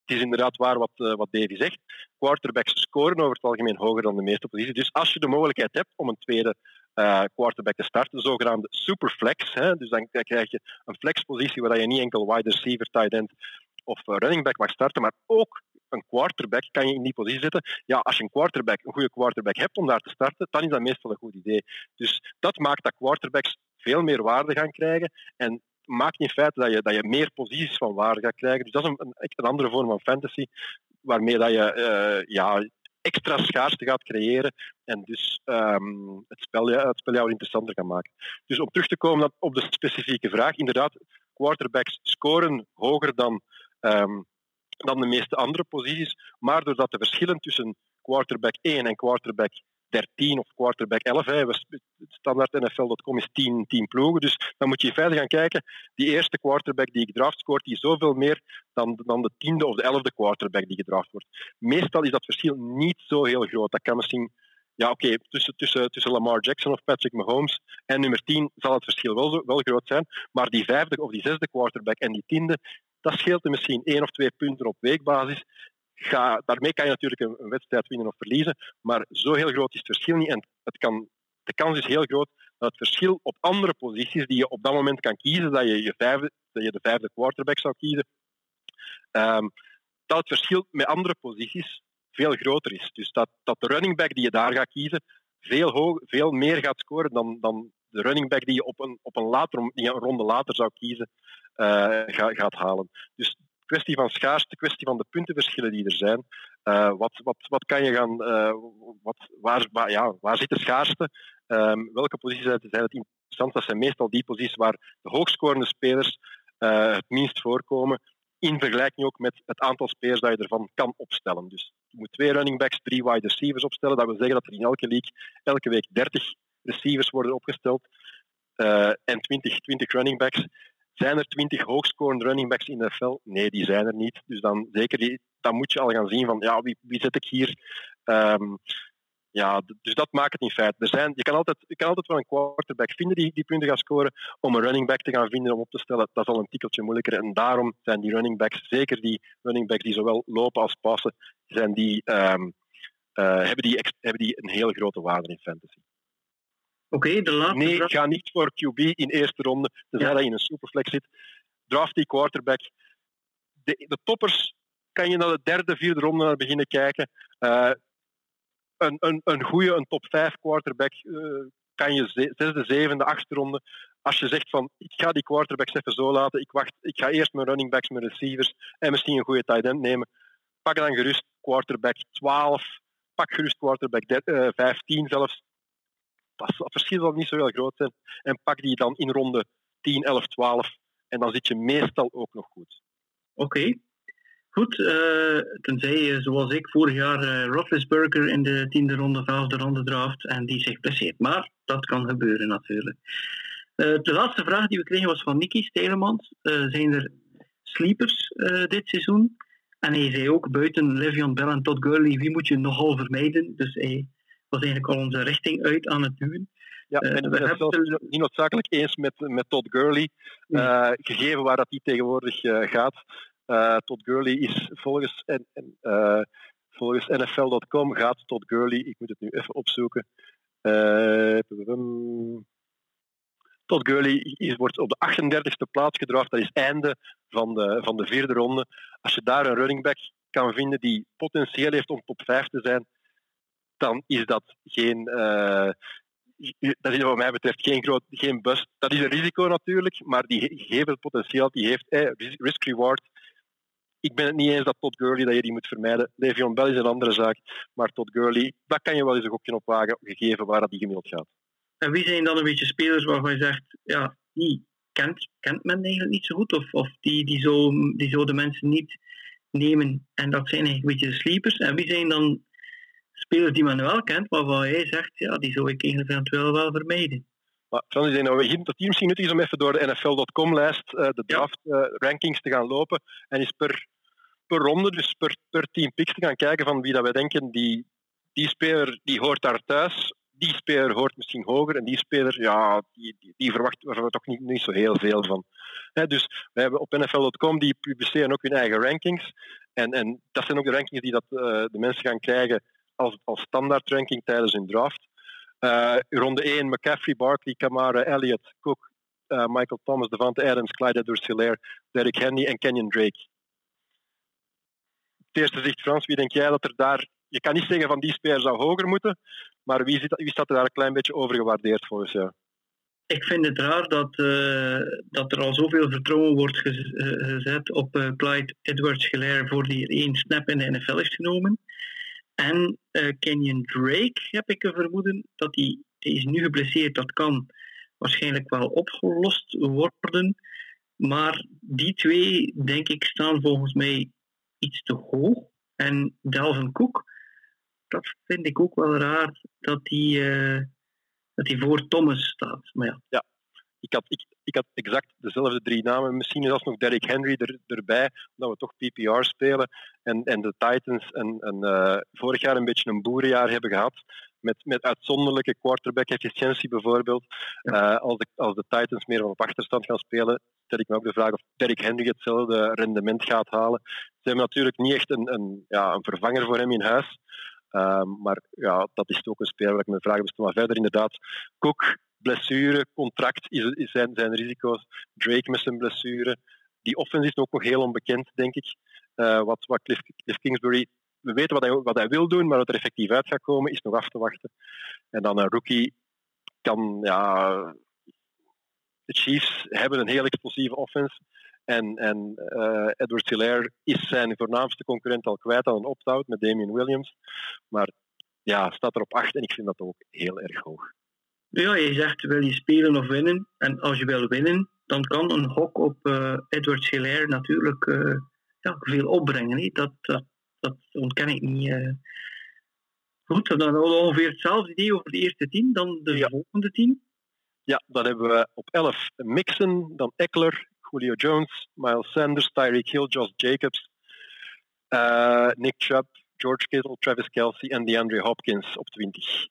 het is inderdaad waar wat, uh, wat Davy zegt. Quarterbacks scoren over het algemeen hoger dan de meeste posities. Dus als je de mogelijkheid hebt om een tweede uh, quarterback te starten, de zogenaamde superflex, hè, dus dan krijg je een flexpositie waar je niet enkel wide receiver, tight end of running back mag starten, maar ook een quarterback kan je in die positie zetten. Ja, als je een quarterback, een goede quarterback hebt om daar te starten, dan is dat meestal een goed idee. Dus dat maakt dat quarterbacks veel meer waarde gaan krijgen en maakt in feite dat je, dat je meer posities van waarde gaat krijgen. Dus dat is een, een, andere vorm van fantasy, waarmee dat je uh, ja, extra schaarste gaat creëren en dus um, het, spel, het spel jou interessanter kan maken. Dus om terug te komen op de specifieke vraag, inderdaad, quarterbacks scoren hoger dan um, dan de meeste andere posities. Maar doordat de verschillen tussen quarterback 1 en quarterback 13 of quarterback 11, hè, standaard NFL.com is 10, 10 ploegen, dus dan moet je feite gaan kijken, die eerste quarterback die gedraft scoort, die zoveel meer dan, dan de tiende of de elfde quarterback die gedraft wordt. Meestal is dat verschil niet zo heel groot. Dat kan misschien ja, oké, tussen, tussen, tussen Lamar Jackson of Patrick Mahomes en nummer 10 zal het verschil wel, wel groot zijn. Maar die vijfde of die zesde quarterback en die tiende, dat scheelt er misschien één of twee punten op weekbasis. Daarmee kan je natuurlijk een, wedstrijd winnen of verliezen, maar zo heel groot is het verschil niet. En het kan, de kans is heel groot dat het verschil op andere posities die je op dat moment kan kiezen, dat je, je, vijfde, dat je de vijfde quarterback zou kiezen, um, dat het verschil met andere posities veel groter is. Dus dat, dat de running back die je daar gaat kiezen veel, hoog, veel meer gaat scoren dan, dan de running back die je op een, op een, later, die een ronde later zou kiezen, uh, ga, gaat halen. Dus kwestie van schaarste, kwestie van de puntenverschillen die er zijn. Uh, wat, wat, wat kan je gaan, uh, wat, waar, ja, waar zit de schaarste? Um, welke posities zijn het interessant? Dat zijn meestal die posities waar de hoogscorende spelers het minst voorkomen. In vergelijking ook met het aantal spelers dat je ervan kan opstellen. Dus je moet twee running backs, drie wide receivers opstellen. Dat wil zeggen dat er in elke league elke week 30 receivers worden opgesteld en 20, 20 running backs. Zijn er 20 hoogscorende running backs in de NFL? Nee, die zijn er niet. Dus dan, zeker die, dan moet je al gaan zien van ja, wie, wie zet ik hier? Um, ja, dus dat maakt het in feite. Er zijn, je, kan altijd, je kan altijd wel een quarterback vinden die, die punten gaat scoren. Om een running back te gaan vinden om op te stellen, dat is al een tikkeltje moeilijker. En daarom zijn die running backs, zeker die running backs die zowel lopen als passen, zijn die, um, uh, hebben, die, hebben die een heel grote waarde in fantasy. Oké, okay, de laatste Nee, vraag... ga niet voor QB in eerste ronde, tenzij ja. dat je in een superflex zit. Draft die quarterback. De, de toppers kan je naar de derde, vierde ronde naar beginnen kijken. Uh, een, een, een goede, een top 5 quarterback uh, kan je zesde, zevende, achtste ronde. Als je zegt van ik ga die quarterbacks even zo laten, ik, wacht, ik ga eerst mijn running backs, mijn receivers en misschien een goede tight end nemen. Pak dan gerust quarterback 12, pak gerust quarterback 15 zelfs. Dat, verschil zal niet zo heel groot zijn. En pak die dan in ronde 10, 11, 12. En dan zit je meestal ook nog goed. Oké. Goed, uh, tenzij zoals ik vorig jaar uh, Roethlisberger in de tiende ronde, vijfde ronde draft en die zich blesseert. Maar dat kan gebeuren natuurlijk. Uh, de laatste vraag die we kregen was van Nicky Stelemans. zijn er sleepers dit seizoen? En hij zei ook buiten Le'Veon Bell en Todd Gurley, wie moet je nogal vermijden? Dus hij was eigenlijk al onze richting uit aan het duwen. Ja, en ik ben het zelfs niet noodzakelijk eens met, met Todd Gurley, gegeven waar dat hij tegenwoordig gaat. Uh, Todd Gurley is volgens, en, en, volgens NFL.com gaat Todd Gurley, ik moet het nu even opzoeken. Todd Gurley is, wordt op de 38e plaats gedraft. Dat is einde van de, van de vierde ronde. Als je daar een running back kan vinden die potentieel heeft om top 5 te zijn, dan is dat geen, dat is wat mij betreft geen, groot, geen bust. Dat is een risico natuurlijk, maar die geeft het potentieel die heeft. Risk-reward ik ben het niet eens dat Todd Gurley dat je die moet vermijden. Le'Veon Bell is een andere zaak. Maar Todd Gurley, dat kan je wel eens een gokje op wagen, gegeven waar dat die gemiddeld gaat. En wie zijn dan een beetje spelers waarvan je zegt, ja, die kent, kent men eigenlijk niet zo goed? Of, of die, die, zo, die zo de mensen niet nemen. En dat zijn eigenlijk een beetje de sleepers. En wie zijn dan spelers die men wel kent, waarvan jij zegt, ja, die zou ik eventueel wel vermijden? Maar Frans, ik denk dat we hier het team misschien nuttig is om even door de NFL.com-lijst, uh, de draft-rankings uh, te gaan lopen. En eens per per ronde, dus per, per team picks te gaan kijken van wie dat wij denken, die, die speler die hoort daar thuis, die speler hoort misschien hoger en die speler, ja, die, die, die verwachten we toch niet, niet zo heel veel van. dus we hebben op NFL.com, die publiceren ook hun eigen rankings. En, en dat zijn ook de rankings die dat, uh, de mensen gaan krijgen als, als standaard ranking tijdens hun draft. Uh, ronde 1, McCaffrey, Barkley, Kamara, Elliott, Cook, uh, Michael Thomas, Devante Adams, Clyde Edwards-Hilaire, Derrick Henry en Kenyon Drake het eerste zicht, Frans, wie denk jij dat er daar... Je kan niet zeggen van die speler zou hoger moeten, maar wie, zit, wie staat er daar een klein beetje overgewaardeerd volgens jou? Ik vind het raar dat, uh, dat er al zoveel vertrouwen wordt gezet op Clyde Edwards-Hilaire voor die één snap in de NFL heeft genomen. En uh, Kenyon Drake heb ik een vermoeden dat hij die is nu geblesseerd. Dat kan waarschijnlijk wel opgelost worden. Maar die twee, denk ik, staan volgens mij iets te hoog. En Dalvin Cook, dat vind ik ook wel raar dat hij, uh, dat hij voor Thomas staat. Maar ja. Ik had, ik, ik had exact dezelfde drie namen. Misschien zelfs nog Derrick Henry er, erbij, omdat we toch PPR spelen. En, en de Titans en, en, uh, vorig jaar een beetje een boerenjaar hebben gehad. Met, met uitzonderlijke quarterback-efficiëntie bijvoorbeeld. Uh, als, de, als de Titans meer op achterstand gaan spelen, stel ik me ook de vraag of Derrick Henry hetzelfde rendement gaat halen. Ze hebben natuurlijk niet echt een, een, ja, een vervanger voor hem in huis. Um, maar ja, dat is ook een speler waar ik me vraag. Maar verder inderdaad, Cook, blessure, contract is, zijn, zijn risico's. Drake met zijn blessure. Die offense is ook nog heel onbekend, denk ik. Uh, wat, wat Cliff, Kingsbury... We weten wat hij, wat hij wil doen, maar wat er effectief uit gaat komen, is nog af te wachten. En dan een rookie kan ja, de Chiefs hebben een heel explosieve offense. En, en uh, Edward Hilaire is zijn voornaamste concurrent al kwijt aan een opt-out met Damian Williams. Maar ja, staat er op 8 en ik vind dat ook heel erg hoog. Ja, je zegt wil je spelen of winnen. En als je wil winnen, dan kan een hok op uh, Edward Hilaire natuurlijk uh, ja, veel opbrengen. He. Dat, dat, dat ontken ik niet. Uh. Goed, dan ongeveer hetzelfde idee over de eerste tien, dan de ja. volgende tien. Ja, dan hebben we op 11 Mixon, dan Eckler, Julio Jones, Miles Sanders, Tyreek Hill, Josh Jacobs, Nick Chubb, George Kittle, Travis Kelsey en DeAndre Hopkins op 20.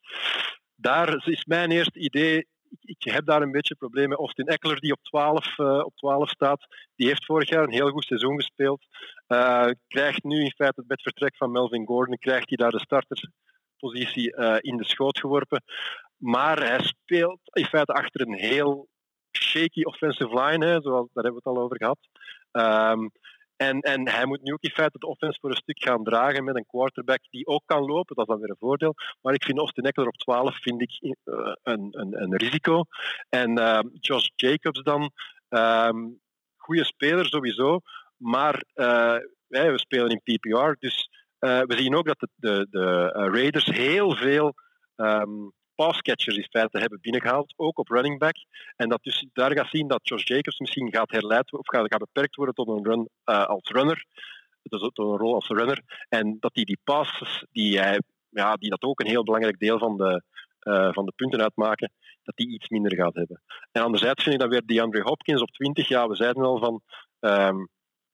Daar is mijn eerste idee. Ik heb daar een beetje problemen met Austin Eckler, die op 12, uh, op 12 staat. Die heeft vorig jaar een heel goed seizoen gespeeld. Uh, krijgt nu in feite het vertrek van Melvin Gordon, krijgt hij daar de starterpositie uh, in de schoot geworpen. Maar hij speelt in feite achter een heel shaky offensive line, zoals, daar hebben we het al over gehad. Um, en, en hij moet nu ook in feite de offense voor een stuk gaan dragen met een quarterback die ook kan lopen. Dat is dan weer een voordeel. Maar ik vind Austin Eckler op 12 vind ik, uh, een, een, een risico. En uh, Josh Jacobs dan, um, goede speler sowieso. Maar wij, we spelen in PPR, dus we zien ook dat de, de, de Raiders heel veel um, passcatchers in feite hebben binnengehaald, ook op running back. En dat dus daar gaat zien dat Josh Jacobs misschien gaat herleid of gaat, beperkt worden tot een run als runner. Dus tot een rol als runner. En dat hij die passes, die, hij, ja, die dat ook een heel belangrijk deel van de, uh, van de punten uitmaken, dat die iets minder gaat hebben. En anderzijds vind ik dan weer die Andre Hopkins op 20. Ja, we zeiden al van, um,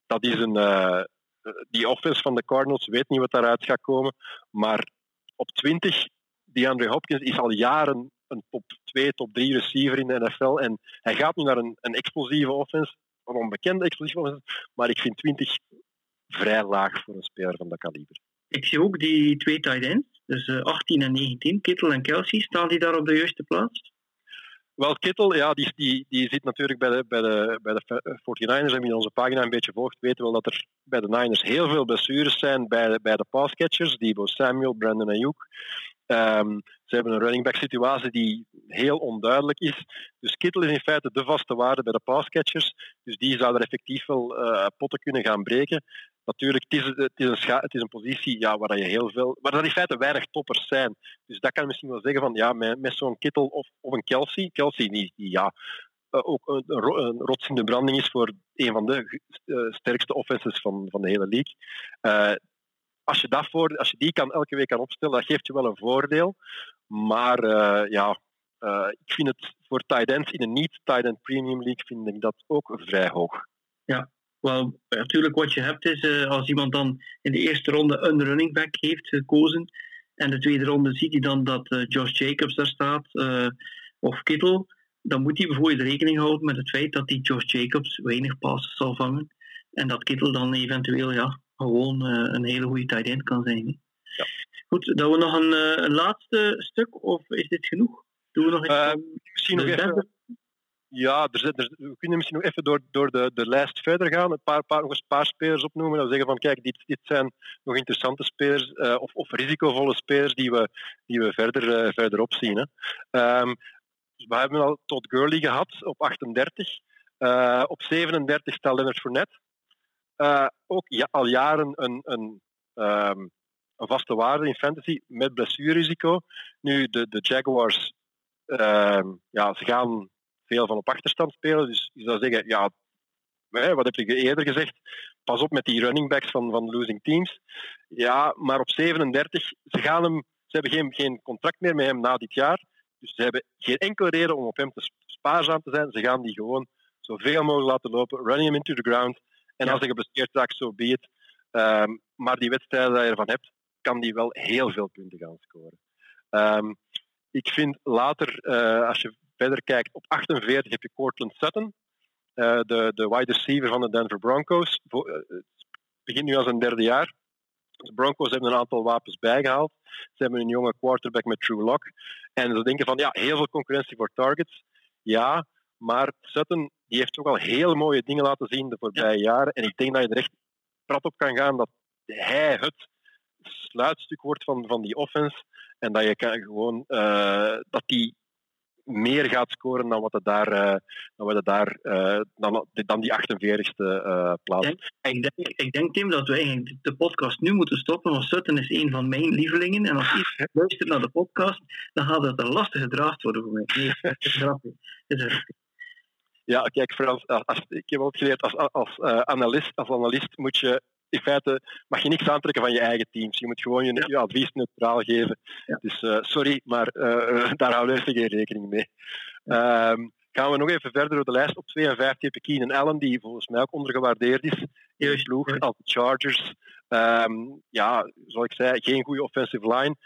dat is een, uh, die offense van de Cardinals weet niet wat daaruit gaat komen. Maar op 20, die Andre Hopkins is al jaren een top 2, top 3 receiver in de NFL. En hij gaat nu naar een, een explosieve offense, een onbekende explosieve offense. Maar ik vind 20 vrij laag voor een speler van dat kaliber. Ik zie ook die twee tight ends, dus 18 eh, en 19, Kittel en Kelsey, staan die daar op de juiste plaats? Wel, Kittel, ja, die, die, die zit natuurlijk bij de, bij de, bij de 49ers. En wie onze pagina een beetje volgt, weten wel dat er bij de Niners heel veel blessures zijn bij de, bij de passcatchers. Debo Samuel, Brandon Ayuk. Um, ze hebben een running back situatie die heel onduidelijk is. Dus Kittel is in feite de vaste waarde bij de passcatchers. Dus die zou er effectief wel uh, potten kunnen gaan breken. Natuurlijk, het is, het is, een, het is een positie ja, waar je heel veel, waar er in feite weinig toppers zijn. Dus dat kan misschien wel zeggen van ja, met, met zo'n Kittel of, of een Kelsey. Kelsey die, ja, uh, ook een, een, rots in de branding is voor een van de uh, sterkste offenses van, van de hele league. Als je, dat voor, als je die kan, elke week kan opstellen, dat geeft je wel een voordeel. Maar ja, ik vind het voor tight ends in een niet-tight end premium league vind ik dat ook vrij hoog. Ja, wel, natuurlijk wat je hebt is, uh, als iemand dan in de eerste ronde een running back heeft gekozen, en de tweede ronde ziet hij dan dat Josh Jacobs daar staat, of Kittle, dan moet hij bijvoorbeeld rekening houden met het feit dat die Josh Jacobs weinig passes zal vangen, en dat Kittle dan eventueel ja, gewoon een hele goede tight end kan zijn. Ja. Goed, dat we nog een, een, laatste stuk, of is dit genoeg? Doen we nog iets misschien nog even... Ja, er, er, we kunnen misschien nog even door, door de, de lijst verder gaan. Een paar, paar, nog eens een paar spelers opnoemen. En zeggen van kijk, dit, dit zijn nog interessante spelers uh, of, of risicovolle spelers die we, die we verder, uh, verder opzien. Hè. Um, we hebben al tot Gurley gehad op 38. Uh, op 37 staat Leonard Fournette. Ook ja, al jaren een, um, een vaste waarde in fantasy met blessuurrisico. Nu, de, de Jaguars, ehm, ja, ze gaan veel van op achterstand spelen. Dus je zou zeggen, ja, wat heb je eerder gezegd? Pas op met die running backs van, van losing teams. Ja, maar op 37, ze, gaan hem, ze hebben geen, geen contract meer met hem na dit jaar. Dus ze hebben geen enkele reden om op hem te spaarzaam te zijn. Ze gaan die gewoon zoveel mogelijk laten lopen, running hem into the ground. En ja. als hij geblesseerd raakt, zo so be it. Um, maar die wedstrijden die je ervan hebt, kan die wel heel veel punten gaan scoren. Um, ik vind later, uh, als je verder kijkt, op 48 heb je Cortland Sutton, uh, de, de wide receiver van de Denver Broncos. Uh, het begint nu als een derde jaar. De Broncos hebben een aantal wapens bijgehaald. Ze hebben een jonge quarterback met True Lock. En ze denken van, ja, heel veel concurrentie voor targets. Ja, maar Sutton die heeft ook al heel mooie dingen laten zien de voorbije jaren. En ik denk dat je er echt prat op kan gaan dat hij het sluitstuk wordt van, van die offense. En dat je kan gewoon uh, dat die meer gaat scoren dan wat het daar, uh, dan, wat het daar uh, dan, dan die 48ste uh, plaats. Ik denk, ik, denk, Tim, dat we eigenlijk de podcast nu moeten stoppen, want Sutton is een van mijn lievelingen. En als iemand luistert naar de podcast, dan gaat het een lastige draad worden voor mij. Nee, het is grappig. Het is ja, kijk, Frans, als, ik heb ook geleerd, als, als, analist, als analist moet je in feite mag je niks aantrekken van je eigen teams. Je moet gewoon je, je advies neutraal geven. Ja. Dus uh, sorry, maar uh, daar houden we geen rekening mee. Um, gaan we nog even verder door de lijst. Op 52 heb je Keenan Allen, die volgens mij ook ondergewaardeerd is. Juist ploeg als de Chargers. Um, ja, zoals ik zei, geen goede offensive line.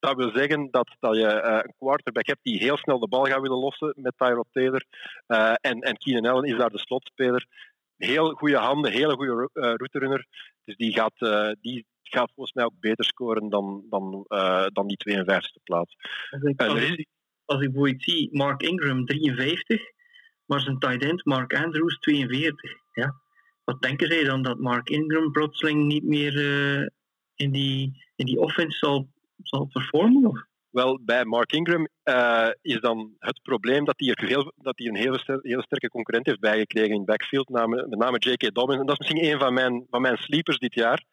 Dat wil zeggen dat, dat je uh, een quarterback hebt die heel snel de bal gaat willen lossen met Tyrod Taylor. Uh, en, en Keenan Allen is daar de slotspeler heel goede handen, hele goede uh, routerunner. Dus die gaat, die gaat volgens mij ook beter scoren dan, dan, dan die 52e plaats. Als ik, als, ik, als ik bijvoorbeeld zie, Mark Ingram 53, maar zijn tight end Mark Andrews 42. Ja. Wat denken zij dan dat Mark Ingram plotseling niet meer in, die, in die offense zal, zal performen? Wel, bij Mark Ingram uh, is dan het probleem dat hij, heel, dat hij een hele sterke concurrent heeft bijgekregen in backfield, met name J.K. Dobbins. En dat is misschien een van mijn, van mijn sleepers dit jaar.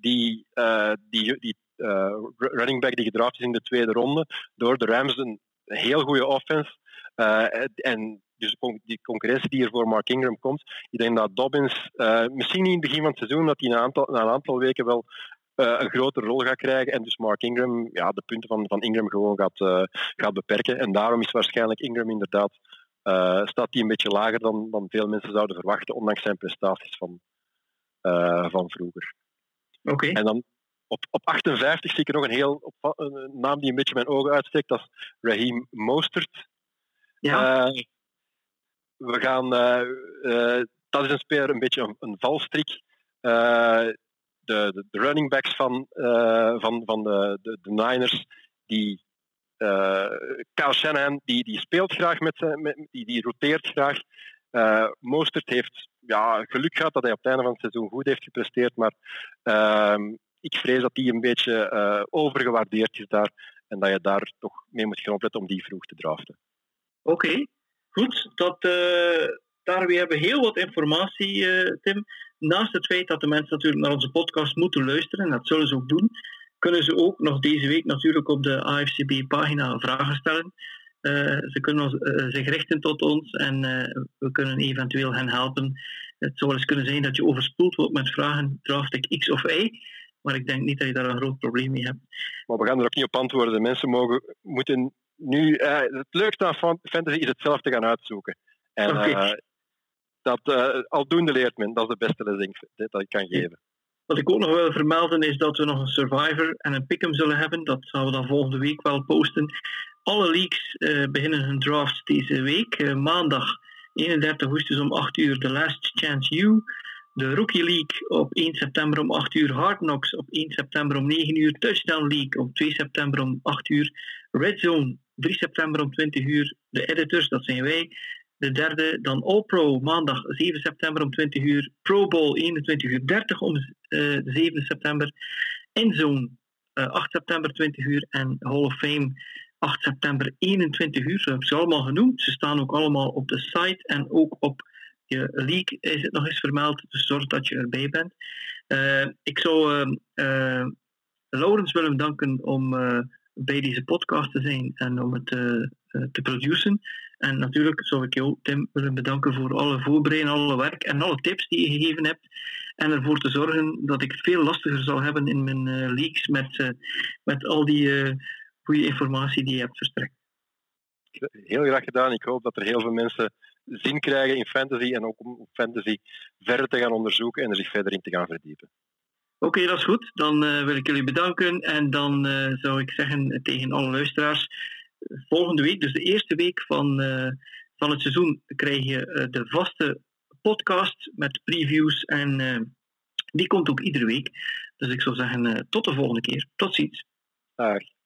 die, die, die running back die gedraft is in de tweede ronde, door de Rams een heel goede offense. en dus die concurrentie die er voor Mark Ingram komt. Ik denk dat Dobbins, misschien niet in het begin van het seizoen, dat hij na een aantal, na een aantal weken wel uh, een grotere rol gaat krijgen. En dus Mark Ingram ja, de punten van, van Ingram gewoon gaat, uh, gaat beperken. En daarom is waarschijnlijk Ingram inderdaad uh, staat hij een beetje lager dan, dan veel mensen zouden verwachten, ondanks zijn prestaties van, van vroeger. Oké. En dan op, op 58 zie ik er nog een heel op, een naam die een beetje mijn ogen uitsteekt. Dat is Raheem Mostert. Ja. we gaan, dat is een speler, een beetje een, een valstrik de, de, running backs van, uh, van, van de, de, Niners, die uh, Kyle die, die speelt graag met, met die, die roteert graag. Uh, Mostert heeft ja, geluk gehad dat hij op het einde van het seizoen goed heeft gepresteerd, maar uh, ik vrees dat die een beetje overgewaardeerd is daar en dat je daar toch mee moet gaan opletten om die vroeg te draften. Oké, goed. Dat, daar we hebben heel wat informatie, Tim naast het feit dat de mensen natuurlijk naar onze podcast moeten luisteren, en dat zullen ze ook doen, kunnen ze ook nog deze week natuurlijk op de AFCB-pagina vragen stellen. Uh, ze kunnen uh, zich richten tot ons en uh, we kunnen eventueel hen helpen. Het zou eens kunnen zijn dat je overspoeld wordt met vragen, draft ik X of Y, maar ik denk niet dat je daar een groot probleem mee hebt. Maar we gaan er ook niet op antwoorden. De mensen mogen, moeten nu... het leukste aan fantasy is het zelf te gaan uitzoeken. En okay dat uh, aldoende leert men. Dat is de beste les dat ik kan geven. Wat ik ook nog wil vermelden is dat we nog een Survivor en een Pick'em zullen hebben. Dat gaan we dan volgende week wel posten. Alle leagues uh, beginnen hun drafts deze week. Uh, maandag 31 augustus om 8 uur The Last Chance You. De Rookie League op 1 september om 8 uur. Hard Knocks op 1 september om 9 uur. Touchdown League op 2 september om 8 uur. Red Zone 3 september om 20 uur. De editors, dat zijn wij. De derde dan All Pro maandag 7 september om 20 uur. Pro Bowl 21 uur 30 om uh, 7 september. Endzone uh, 8 september 20 uur. En Hall of Fame 8 september 21 uur. Zo heb ik ze allemaal genoemd. Ze staan ook allemaal op de site en ook op je league is het nog eens vermeld. Dus zorg dat je erbij bent. Uh, ik zou uh, Laurens willen bedanken om bij deze podcast te zijn en om het te produceren. En natuurlijk zou ik jou, Tim, willen bedanken voor alle voorbereiding, alle werk en alle tips die je gegeven hebt. En ervoor te zorgen dat ik het veel lastiger zal hebben in mijn uh, leaks met, uh, met al die uh, goede informatie die je hebt verstrekt. Heel graag gedaan. Ik hoop dat er heel veel mensen zin krijgen in fantasy en ook om fantasy verder te gaan onderzoeken en er zich verder in te gaan verdiepen. Oké, okay, dat is goed. Dan wil ik jullie bedanken en dan zou ik zeggen tegen alle luisteraars volgende week, dus de eerste week van, uh, van het seizoen, krijg je uh, de vaste podcast met previews. En uh, die komt ook iedere week. Dus ik zou zeggen, tot de volgende keer. Tot ziens. Dag.